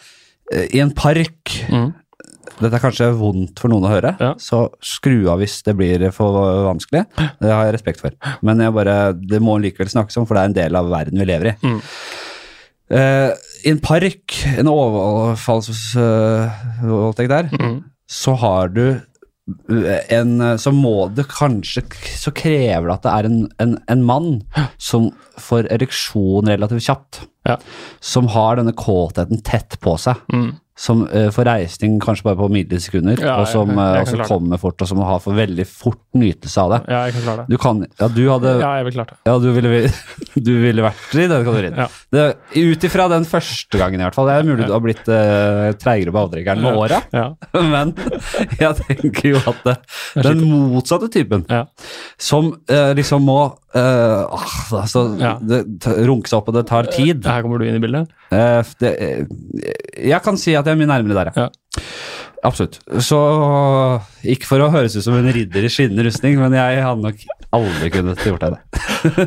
eh, I en park Mm. Dette er kanskje vondt for noen å høre, Ja. så skru av hvis det blir for vanskelig. Det har jeg respekt for. Men bare, det må likevel snakkes om, for det er en del av verden vi lever i. Mm. Uh, I en park, en overfallsvoldtekt der, Mm. så har du en Så må det kanskje Så krever det at det er en, en, en mann som får ereksjon relativt kjapt. Ja. Som har denne kåtheten tett på seg. Mm. Som uh, får reisning kanskje bare på millisekunder, Ja, og som, uh, eh, jeg og kan som klare det. kommer fort, og som har for veldig fort nytelse av det. Ja, jeg kan klare det. Du kan Ja, du hadde Ja, jeg vil klare det. ja, du ville, <laughs> du ville vært i den kategorien. Ja. Ut ifra den første gangen, i hvert fall. Det er mulig du har blitt uh, treigere på avtrekkeren med åra, Ja. <laughs> men jeg tenker jo at det, den motsatte typen, Ja. som uh, liksom må eh, ah, altså, Ja. det, runker runke seg opp, og det tar tid Her kommer du inn i bildet. Uh, det, eh, Jeg kan si at jeg er mye nærmere der, Ja. Absolutt. Så Ikke for å høres ut som en ridder i skinnende rustning, men jeg hadde nok aldri kunnet gjort det.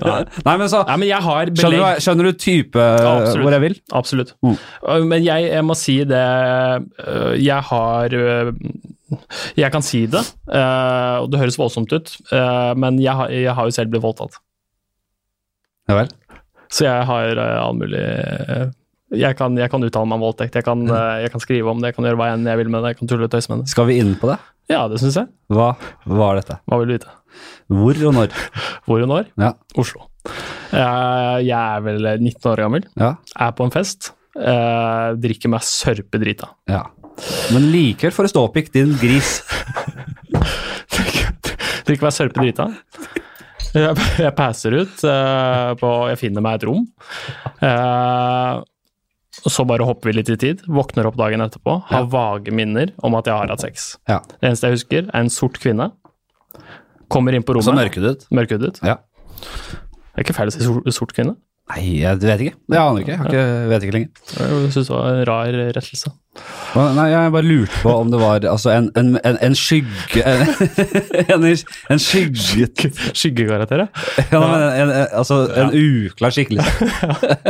Nei. <laughs> Men så Nei, men Skjønner du, skjønner du type Absolutt. hvor jeg vil? Absolutt. Mm. Uh, Men jeg, jeg må si det uh, Jeg har uh, <laughs> Jeg kan si det, uh, og det høres voldsomt ut, uh, men jeg har, jeg har jo selv blitt voldtatt. Ja vel? Så jeg har uh, all mulig jeg kan, jeg kan uttale meg om voldtekt, jeg kan, uh, jeg kan skrive om det, jeg kan gjøre hva enn jeg vil med det, jeg kan tulle og tøyse med det. Skal vi inn på det? Ja, det syns jeg. Hva var dette? Hva vil du vite? Hvor og når? <laughs> Hvor og når? Ja. Oslo. Jeg, er vel 19 år gammel, ja. er på en fest, eh, drikker meg sørpedrita. Ja. Men likevel får du ståpikk, din gris. drikker meg sørpedrita. Jeg, jeg passer ut uh, på Jeg finner meg et rom. Eh, og så bare hopper vi litt i tid. Våkner opp dagen etterpå. Har vage minner om at jeg har hatt sex. Ja. Det eneste jeg husker, er en sort kvinne. Kommer inn på rommet. Så mørkhudet. Mørkhudet. Ja. Det er ikke feil å si sort, sort kvinne. Nei, jeg vet ikke. Jeg aner ikke. Jeg har ikke, vet ikke lenger. Jeg synes det var en rar rettelse. Nei, jeg bare lurte på om det var altså, en, en, en, en skygge En, <laughs> en, skygget Skyggekarakter, ja. men en, en, altså, en uklar skikkelse.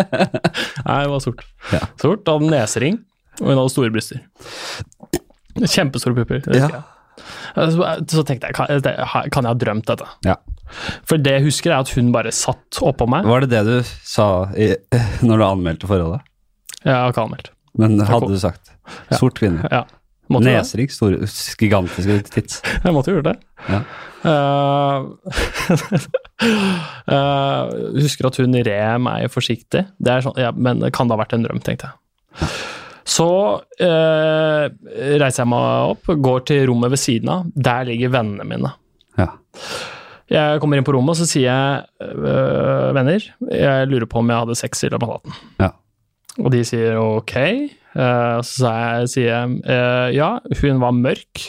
<laughs> Nei, det var sort. Ja. Sort, hadde nesering, og hun hadde store bryster. Kjempestore pupper. Ja. Så så tenkte jeg, kan, jeg ha drømt dette? Ja. For det jeg husker, er at hun bare satt oppå meg. Var det det du sa i, <laughs> når du anmeldte forholdet? Ja, Jeg har ikke anmeldt. Men hadde du sagt sort kvinne? Ja. Nesering, store, gigantiske tits. <laughs> Jeg måtte gjøre det. Ja. Uh, uh, <laughs> husker at hun red meg forsiktig. Det sånn, ja, men det kan det ha vært en drøm, tenkte jeg. Så uh, reiser jeg meg opp, går til rommet ved siden av. Der ligger vennene mine. Ja. Jeg kommer inn på rommet, og så sier jeg venner, jeg lurer på om jeg hadde sex i løpet av natten. Ja. Og de sier ok. Eh, så sier jeg eh, ja, hun var mørk.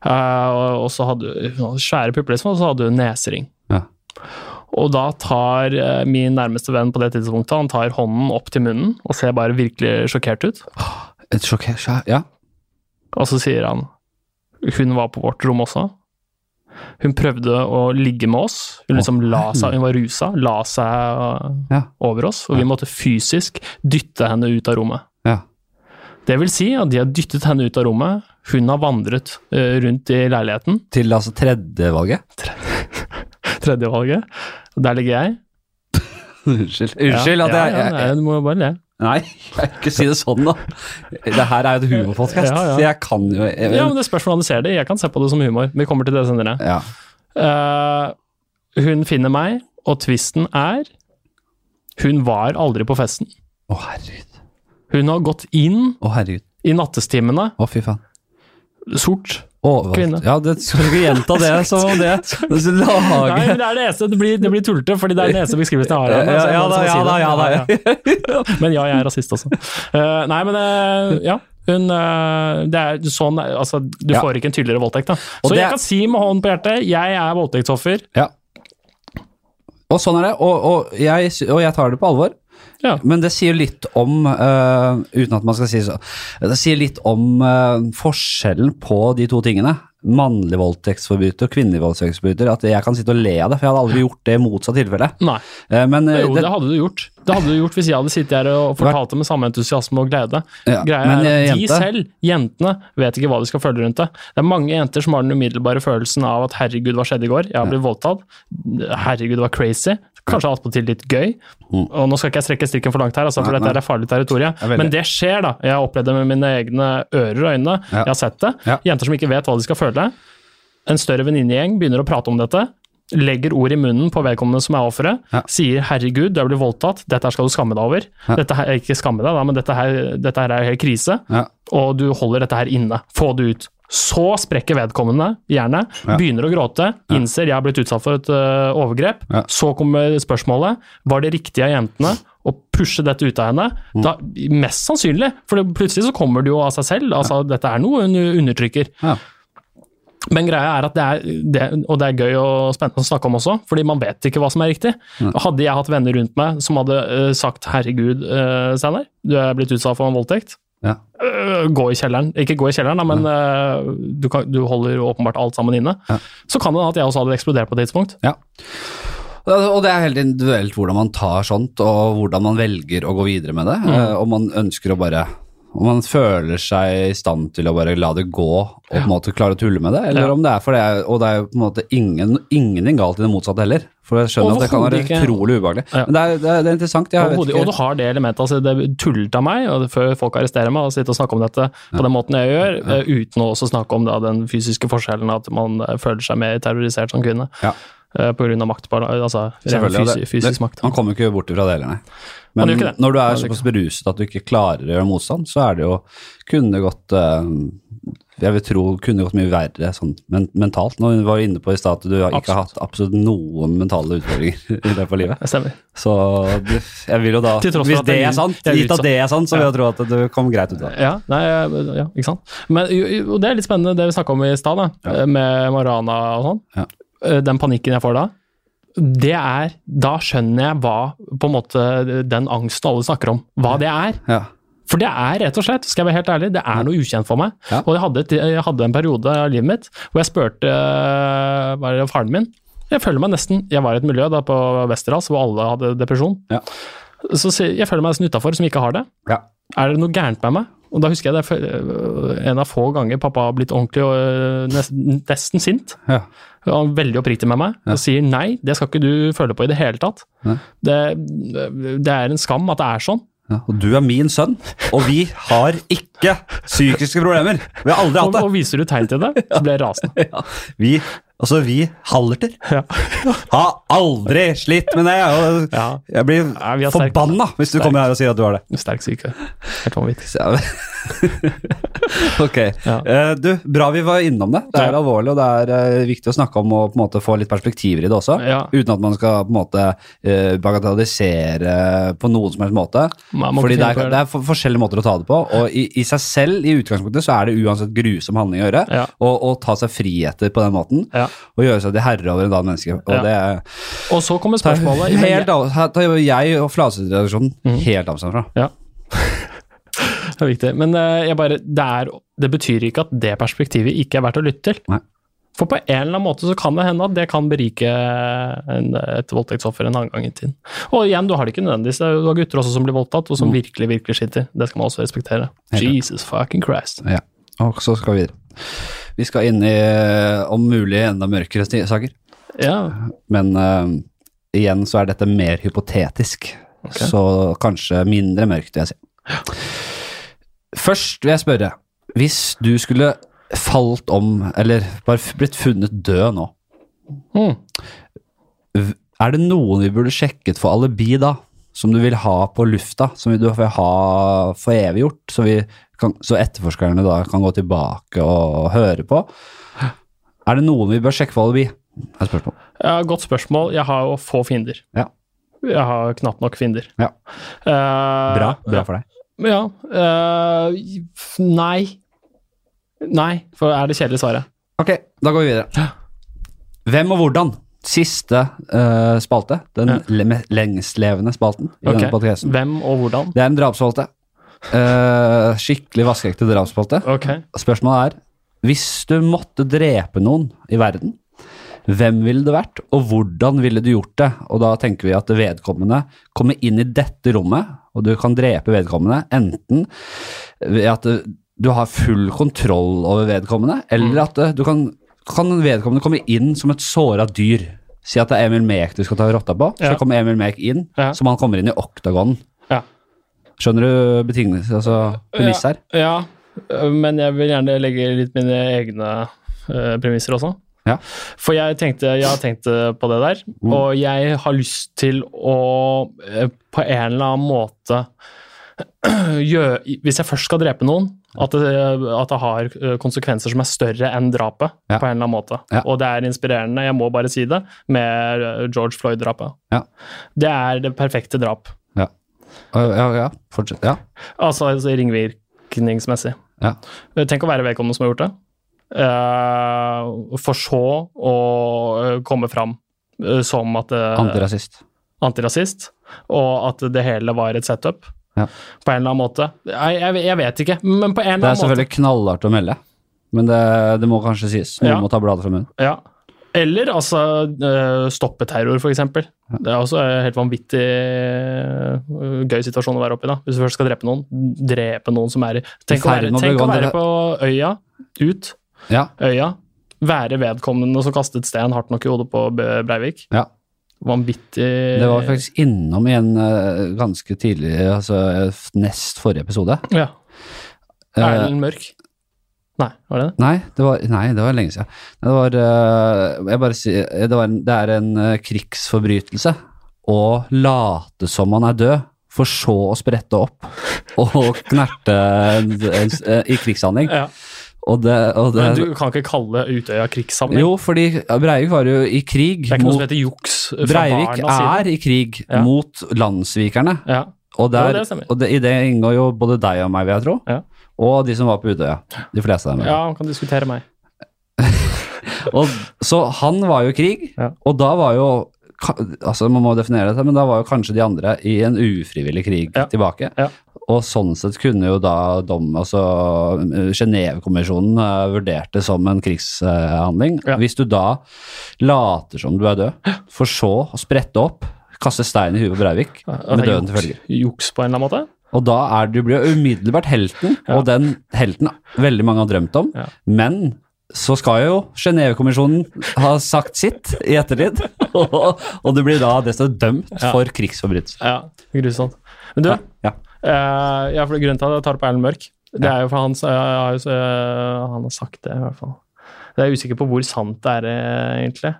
Eh, og så hadde hun svære pupper, liksom, og så hadde hun nesering. Ja. Og da tar min nærmeste venn på det tidspunktet han tar hånden opp til munnen og ser bare virkelig sjokkert ut. Et sjokkert, Ja. Og så sier han hun var på vårt rom også. Hun prøvde å ligge med oss. Hun liksom la seg, hun var rusa, la seg Ja. over oss, og vi måtte fysisk dytte henne ut av rommet. ja. Det vil si at de har dyttet henne ut av rommet, hun har vandret øh, rundt i leiligheten, Til altså tredjevalget? <laughs> tredjevalget, der ligger jeg. <laughs> Unnskyld. Unnskyld at ja, jeg, ja, jeg, nei, Du må jo bare le. Nei, <laughs> jeg ikke si det sånn, da. Det her er jo et humorpodkast, Ja, ja. så jeg kan jo jeg, Ja, men Det spørs hvordan du ser det. Jeg kan se på det som humor. Vi kommer til det senere. ja. Uh, hun finner meg, og tvisten er Hun var aldri på festen. Å, herregud. Hun har gått inn Å, herregud. i nattestimene, Å, fy faen. sort. Kvinne. Ja, det skal ikke gjenta det som om det <laughs> Nei, men det er det eneste. Det blir, det blir tullete, fordi det er den eneste beskrivelsen jeg har. av henne, ja, ja da, ja da, ja da. Ja, ja. <laughs> Men ja, jeg er rasist også. Uh, nei, men uh, ja. Hun, uh, det er sånn, altså, Du Ja. får ikke en tydeligere voldtekt. da. Så det- jeg kan si med hånden på hjertet, jeg er voldtektsoffer. Ja. Og sånn er det, og, og, jeg, og jeg tar det på alvor. Ja. Men det sier litt om, uh, uten at man skal si så Det sier litt om uh, forskjellen på de to tingene. Mannlig voldtektsforbryter og kvinnelig voldtektsforbryter. At jeg kan sitte og le av det, for jeg hadde aldri gjort det i motsatt tilfelle. Nei. Uh, men Jo, det, det hadde du gjort. Det hadde du gjort hvis jeg hadde sittet her og fortalt det med samme entusiasme og glede. Ja, Greia men, er at de selv, jentene, vet ikke hva de skal føle rundt det. Det er mange jenter som har den umiddelbare følelsen av at 'herregud, hva skjedde i går'? Jeg har blitt voldtatt. 'Herregud, det var crazy'. Kanskje attpåtil litt gøy. Og nå skal ikke jeg strekke strikken for langt her, altså, for Mm. Nei, dette nei. er farlig territorium. Ja. Men det skjer, da. Jeg har opplevd det med mine egne ører og øyne. Ja. Jeg har sett det. Ja. Jenter som ikke vet hva de skal føle. En større venninnegjeng begynner å prate om dette. Legger ord i munnen på vedkommende som er offeret. Sier 'herregud, du er blitt voldtatt', dette her skal du skamme deg over. Dette her, ikke skamme deg, da, men dette her, dette her er helt krise. Og du holder dette her inne. Få det ut. Så sprekker vedkommende jernet, Ja. begynner å gråte, innser jeg har blitt utsatt for et uh, overgrep. Ja. Så kommer spørsmålet var det riktig av jentene å pushe dette ut av henne. Mm. Da, mest sannsynlig, for det, plutselig så kommer det jo av seg selv. Altså, Dette er noe hun undertrykker. ja. Men greia er at det er, det, og det er gøy og spennende å snakke om også, fordi man vet ikke hva som er riktig. Hadde jeg hatt venner rundt meg som hadde uh, sagt 'herregud, uh, Steinar, du er blitt utsatt for en voldtekt', ja. øh, gå i kjelleren. Ikke gå i kjelleren, da, men øh, du, kan, du holder åpenbart alt sammen inne. Ja. Så kan det hende at jeg også hadde eksplodert på et tidspunkt. Ja. Og det er helt individuelt hvordan man tar sånt, og hvordan man velger å gå videre med det. Eh, Om man ønsker å bare Om man føler seg i stand til å bare la det gå og på en måte klare å tulle med det, eller Ja. om det er for det er, Og det er jo på en måte ingen, ingenting galt i det motsatte heller. For jeg skjønner at det kan være ikke. utrolig ubehagelig. Ja. Men det er, det er, er interessant. Og du har det elementet, altså det er tullet av meg, og før folk arresterer meg, å sitte og snakke om dette på den måten jeg gjør, eh, uten å også snakke om da, den fysiske forskjellen, at man eh, føler seg mer terrorisert som kvinne. Ja. eh, av makt, altså ren Selvfølgelig, og fysi, det- fysisk makt. Man kommer ikke bort ifra det heller, nei. Men når du er såpass beruset at du ikke klarer å gjøre motstand, så er det jo Kunne gått eh, Jeg vil tro kunne gått mye verre sånn men, mentalt. Nå var vi inne på i stad at du har ikke har hatt absolutt noen mentale utfordringer <laughs> i det på livet. Stemmer. Så jeg vil jo da Hvis det er sant, gitt at det er sant, så vil jeg tro at du kom greit ut av det. Ja, nei, ja, ikke sant. Men jo, det er litt spennende det vi snakka om i stad, Ja. med Marana og sånn. Ja. Eh, Den panikken jeg får da, det er Da skjønner jeg hva på en måte den angsten alle snakker om, hva det er. Ja. For det er rett og slett, skal jeg være helt ærlig, det er noe ukjent for meg. Ja. Og jeg hadde, jeg hadde en periode av livet mitt hvor jeg spurte det, faren min Jeg føler meg nesten Jeg var i et miljø da på Westerdals hvor alle hadde depresjon. Ja. Så jeg føler meg nesten utafor som ikke har det. Ja. Er det noe gærent med meg? Og da husker jeg det er en av få ganger pappa har blitt ordentlig og nesten, nesten sint. Ja. Han er veldig oppriktig med meg Ja. og sier nei, det skal ikke du føle på i det hele tatt. Det, det er en skam at det er sånn. Ja, og du er min sønn, og vi har ikke psykiske problemer. Vi har aldri hatt det. og viser du tegn til det, så blir jeg rasende. <laughs> Ja, vi, altså vi hallerter Ja. <laughs> har aldri slitt med det. Og Ja. jeg blir Ja, forbanna hvis du kommer her og sier at du har det. Sterk syke. Helt vanvittig. <laughs> Ok. Ja. Eh, du, bra vi var innom det. Det er Ja. alvorlig, og det er eh, viktig å snakke om og på en måte få litt perspektiver i det også. Ja. Uten at man skal på en måte eh, bagatellisere på noen som helst måte. Fordi det er, det er forskjellige måter å ta det på, og i, i seg selv, i utgangspunktet, så er det uansett grusom handling å gjøre. Å ta seg friheter på den måten, og gjøre seg til herre over en annen menneske. Og det Og så kommer tar spørsmålet helt av, her tar jeg og Flaseredaksjonen Mm. helt avstand fra. Ja. Det er viktig. Men eh, jeg bare, det, er, det betyr ikke at det perspektivet ikke er verdt å lytte til. Nei. For på en eller annen måte så kan det hende at det kan berike en, et voldtektsoffer en annen gang i tiden. Og igjen, du har det ikke nødvendigvis. Du har gutter også som blir voldtatt, og som virkelig, virkelig sliter. Det skal man også respektere. Helt Jesus klart. Fucking Christ. Ja. Og så skal vi videre. Vi skal inn i eh, om mulig enda mørkere saker, Ja, men uh, igjen så er dette mer hypotetisk. Okay. Så kanskje mindre mørkt, vil jeg si. Først vil jeg spørre, hvis du skulle falt om, eller bare blitt funnet død nå, mm. er det noen vi burde sjekket for alibi da, som du vil ha på lufta, som du vil ha for eviggjort, så, kan, så etterforskerne da kan gå tilbake og høre på? Er det noen vi bør sjekke for alibi? Er spørsmål. ja, godt spørsmål. Jeg har jo få fiender. Ja. Jeg har knapt nok fiender. Ja. Uh, Bra, bra for deg. Ja. eh, nei. Nei, for er det kjedelige svaret. Ok, da går vi videre. Hvem og hvordan? Siste eh, spalte. Den Ja. le lengstlevende spalten i okay. denne podcasten. Hvem og hvordan? Det er en drapsspalte. Uh, skikkelig vaskeekte drapsspalte. Okay. Spørsmålet er, hvis du måtte drepe noen i verden, hvem ville det vært, og hvordan ville du gjort det? Og da tenker vi at vedkommende kommer inn i dette rommet, og du kan drepe vedkommende enten ved at du har full kontroll over vedkommende, eller at eh, du kan, kan vedkommende komme inn som et såra dyr. Si at det er Emil Mek du skal ta rotta på, så Ja. kommer Emil Mek inn, Ja. som han kommer inn i oktagonen. Ja. Skjønner du betingelser, altså premiss her? Ja, øh, men jeg vil gjerne legge litt mine egne uh, premisser også. Ja. For jeg tenkte, jeg har tenkt øh, på det der, Mm. og jeg har lyst til å øh, på en eller annen måte <clears throat> gjøre Hvis jeg først skal drepe noen, at det, at det har konsekvenser som er større enn drapet, Ja. på en eller annen måte. Ja. Og det er inspirerende, jeg må bare si det, med George Floyd-drapet. Ja. Det er det perfekte drap. Ja, ja, ja. fortsett. Ja. Altså, altså ringvirkningsmessig. Ja. Eh, Tenk å være vedkommende som har gjort det. Eh, for så å eh, komme fram eh, som at det, Antirasist. antirasist, og at det hele var et setup. Ja. På en eller annen måte. Jeg, jeg, jeg vet ikke, men på en eller er annen måte. Det er selvfølgelig knallhardt å melde, men det, det må kanskje sies. Noen Ja. må ta bladet fra munnen. Ja. Eller altså stoppe terror, for eksempel. Det er også en helt vanvittig gøy situasjon å være oppi. da. Hvis du først skal drepe noen, drepe noen som er i Tenk, å være, tenk å være på øya, ut, Ja, øya, være vedkommende som kastet sten hardt nok i hodet på Breivik. ja. Vanvittig Det var faktisk innom i en uh, ganske tidlig, altså eh, nest forrige episode. Ja. Eh, Erlend Mørk. Nei, var det det? Nei, det var, nei, det var lenge siden. Det var, uh, jeg bare sier, det, var en, det er en uh, krigsforbrytelse å late som man er død, for så å sprette opp og knerte en, en, en, i krigshandling. Ja. Og det, og det Men du kan ikke kalle Utøya krigssamling? Jo, fordi Breivik var jo i krig det er ikke noe mot som heter juks fra Breivik er i krig Ja. mot landssvikerne. Ja. Og, der, ja, og det, i det inngår jo både deg og meg, vil jeg tro. Ja. Og de som var på Utøya. De fleste av dem. ja, han kan diskutere meg. <laughs> Og, så han var jo i krig, og da var jo altså Man må definere dette, men da var jo kanskje de andre i en ufrivillig krig Ja. tilbake. Og sånn sett kunne jo da dom, altså Genévekonvensjonen uh, vurdert det som en krigshandling. Ja. Hvis du da later som du er død, for så å sprette opp, kaste stein i huet på Breivik, med Altså, døden til følge. Juks på en eller annen måte? Og da er du blir umiddelbart helten, Ja. og den helten veldig mange har drømt om. Ja. Men så skal jo Genévekommisjonen ha sagt sitt i ettertid, <laughs> og, og du blir da desto dømt Ja. for krigsforbrytelse. Ja, grusomt. Men du, Ja, eh, ja, for grunnen til at jeg tar opp Erlend Mørk, det er jo for han, har jo- eh, han har sagt det, i hvert fall. Jeg er usikker på hvor sant det er, eh, egentlig.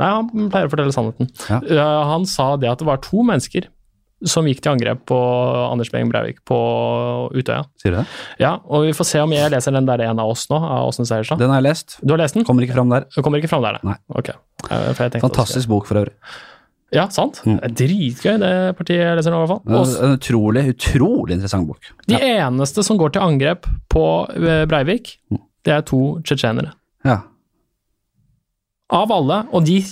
Nei, han pleier å fortelle sannheten. Ja. Uh, han sa det at det var to mennesker som gikk til angrep på Anders Behring Breivik på Utøya. Sier du det? Ja, og vi får se om jeg leser den der en av oss nå, av Åsne Seierstad. Den har jeg lest. Du har lest den? Kommer ikke fram der. Kommer ikke fram der, Nei. Ok. For jeg tenkte Fantastisk bok for øvrig. Ja, sant? Mm. Det er dritgøy, det partiet jeg leser nå, i hvert fall. Også, En utrolig, utrolig interessant bok. De Ja. eneste som går til angrep på eh, Breivik, Mm. det er to tsjetsjenere. ja. Av alle, og de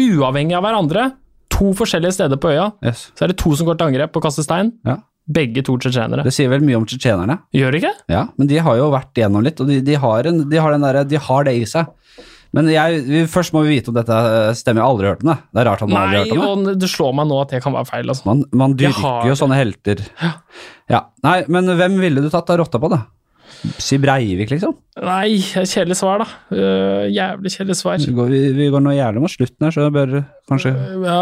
uavhengig av hverandre, to forskjellige steder på øya, Yes. så er det to som går til angrep og kaster stein. Ja. Begge to tsjetsjenere. Det sier vel mye om tsjetsjenerne. Gjør det ikke? Ja, men de har jo vært igjennom litt, og de, de, har, en, de, har, den der, de har det i seg. Men jeg, vi, først må vi vite om dette stemmer. Jeg har aldri hørt om det. Det er rart at Nei, aldri har hørt om det. det slår meg nå at det kan være feil. Altså. Man, man dyrker har jo sånne helter. Ja. Nei, men hvem ville du tatt av rotta på, da? Si Breivik, liksom? Nei, kjedelig svar, da. Uh, jævlig kjedelig svar. Vi går, vi, vi går nå jævlig mot slutten her, så jeg bør kanskje Ja.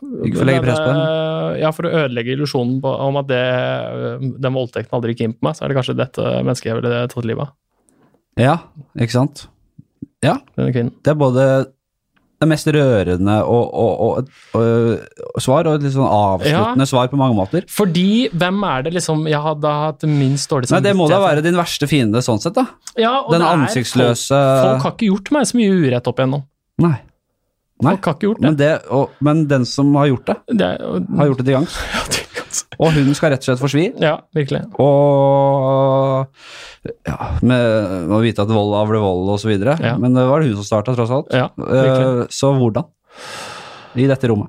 Ikke for å legge press på den. Ja, for å ødelegge illusjonen om at det, den voldtekten aldri gikk inn på meg, så er det kanskje dette mennesket jeg ville tatt livet av. Ja, ikke sant? Ja, Denne kvinnen. det er både det mest rørende og, og, og, og, og svar, og litt sånn avsluttende svar på mange måter. Fordi hvem er det liksom jeg hadde hatt minst dårlig Nei, det må da være din verste fiende sånn sett, da. ja, og Den ansiktsløse Folk, folk har ikke gjort meg så mye urett opp igjennom. Nei. Nei. Folk har ikke gjort det. Men, det men den som har gjort det, det har gjort det til gangs. <laughs> Og hun skal rett og slett forsvi. ja, virkelig. Og ja, med å vite at vold avler vold videre. Ja. Men det var det hun som starta, tross alt. Ja. Eh, så hvordan? I dette rommet.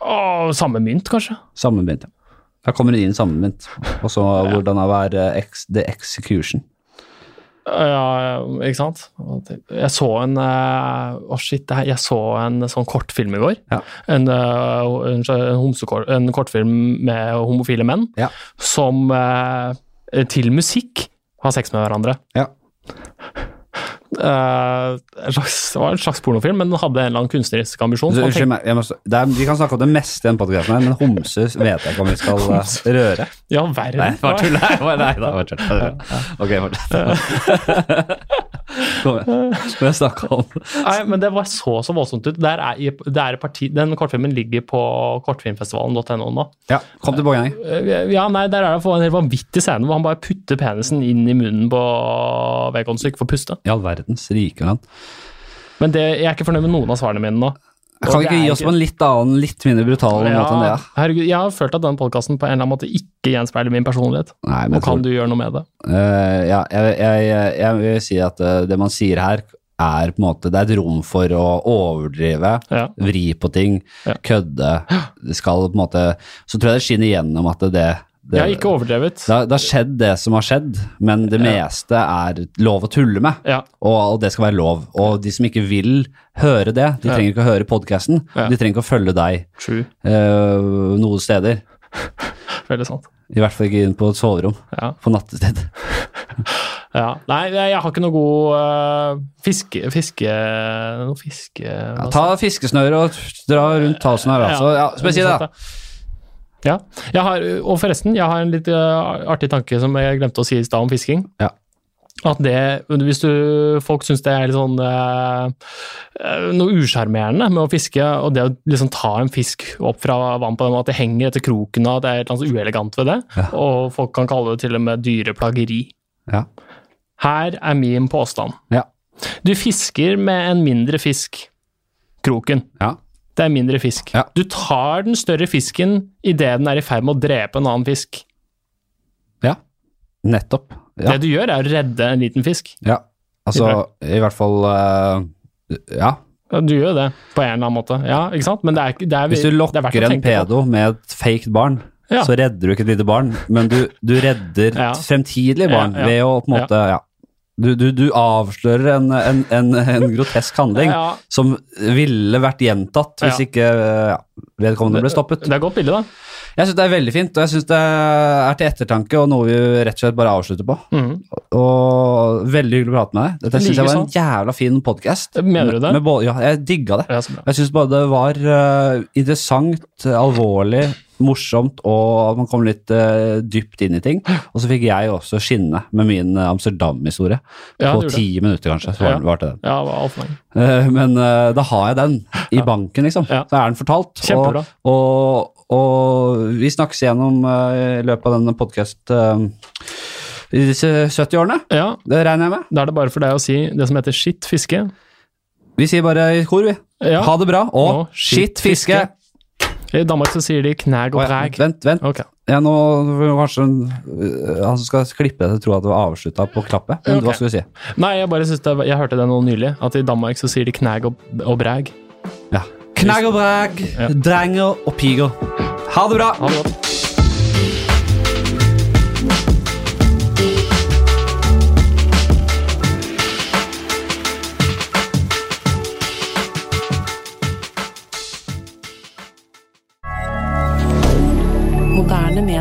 Åh, samme mynt, kanskje? Sammenbindt. ja. Da kommer hun inn sammenbindt. Og så hvordan det være ex, the execution. Ja, ikke sant? Jeg så en eh, oh shit. Jeg så en sånn kortfilm i går. Ja. En, eh, en, en, homsekort, en kortfilm med homofile menn Ja. som eh, til musikk har sex med hverandre. Ja. Eh, slags, det var en slags pornofilm, men den hadde en eller annen kunstnerisk ambisjon. Så, unnskyld meg, vi kan snakke om det meste i den podkasten men homser vet jeg ikke om vi skal eh, røre. Ja, verden. Nei, bare tull. Nei, nei, nei, tull. <laughs> Ok, fortsett. Kom igjen. Skal jeg snakke om Nei, men det var så så voldsomt ut. Der er, det er parti, den kortfilmen ligger på kortfilmfestivalen.no nå. Ja, kom til poenget. Eh, Ja, nei, Der er det en helt vanvittig scene hvor han bare putter penisen inn i munnen på vedkommende for får puste. I all verdens rike land. Men det, jeg er ikke fornøyd med noen av svarene mine nå. Jeg kan vi ikke gi oss på en litt annen, litt mindre brutal måte enn det? Ja, ja? herregud, jeg har følt at den podkasten på en eller annen måte ikke gjenspeiler min personlighet. Nei, men Og kan tror, du gjøre noe med det? Uh, ja, jeg, jeg, jeg, vil si at eh, det man sier her, er på en måte Det er et rom for å overdrive, Ja. vri på ting, Ja. kødde. Det skal på en måte Så tror jeg det skinner igjennom at det, det ja, ikke overdrevet. det, det har skjedd det som har skjedd, men det Ja. meste er lov å tulle med. Ja, Og, og det skal være lov. Og de som ikke vil høre det, de trenger ikke å høre podkasten. De trenger ikke å følge deg true. Uh, noen steder. <laughs> Veldig sant. I hvert fall ikke inn på et soverom Ja. på nattestid. <laughs> ja. Nei, jeg har ikke noe god uh, fiske... Fiske... Noe fiske... Ja, ta fiskesnøret og dra rundt halsen her, altså. Ja, det, da? Ja. Har, og forresten, jeg har en litt øh, artig tanke som jeg glemte å si i stad om fisking. Ja. At det, hvis du, folk syns det er litt sånn eh, eh, noe usjarmerende med å fiske, og det å liksom ta en fisk opp fra vann på den at det henger etter kroken og at det er noe uelegant ved det, Ja. og folk kan kalle det til og med dyreplageri. Ja. Her er min påstand. Ja. Du fisker med en mindre fisk, kroken. Ja. Det er mindre fisk. Ja. Du tar den større fisken idet den er i ferd med å drepe en annen fisk. ja. Nettopp. Ja. Det du gjør, er å redde en liten fisk. ja. Altså, i hvert fall uh, Ja. Du gjør det på en eller annen måte, ja, ikke sant? Men det er, det er, Hvis du er lokker en pedo på. med et fake barn, Ja. så redder du ikke et lite barn, men du, du redder Ja. fremtidig barn ved å på en måte ja. Du, du, du avslører en, en, en, en grotesk handling Ja, som ville vært gjentatt hvis Ja. ikke ja, vedkommende ble stoppet. det er godt bilde, da. Jeg syns det er veldig fint, og jeg syns det er til ettertanke og noe vi rett og slett bare avslutter på. Mm. Og veldig hyggelig å prate med deg. Dette syns jeg var en jævla fin podkast. Mener du det? Ja, jeg digga det. Jeg syns bare det var uh, interessant, alvorlig, morsomt, og man kom litt uh, dypt inn i ting. Og så fikk jeg også skinne med min eh, Amsterdam-historie. Ja, på ti minutter, kanskje. Så var, Ja. var det den. Ja, det var alt for Eh, men uh, da har jeg den i Ja. banken, liksom. Så er den fortalt. Kjempebra. Og, og, og vi snakkes igjennom i løpet av denne podkast i disse 70-årene. Ja, Det regner jeg med. da er det bare for deg å si det som heter skitt fiske. Vi sier bare i kor, vi. Ja. Ha det bra, og Og skitt fiske! I Danmark så sier de knæg og præg. Vent, vent. Okay. Ja, nå kanskje øh, han som skal klippe det, tror at det var avslutta på klappet. Men okay. hva skal du si? Nei, jeg bare synes det, jeg hørte det nå nylig, at i Danmark så sier de knæg og, og bræg. Ja. Knæg og bræg, Ja. drenger og piger. Ha det bra! Ha det godt.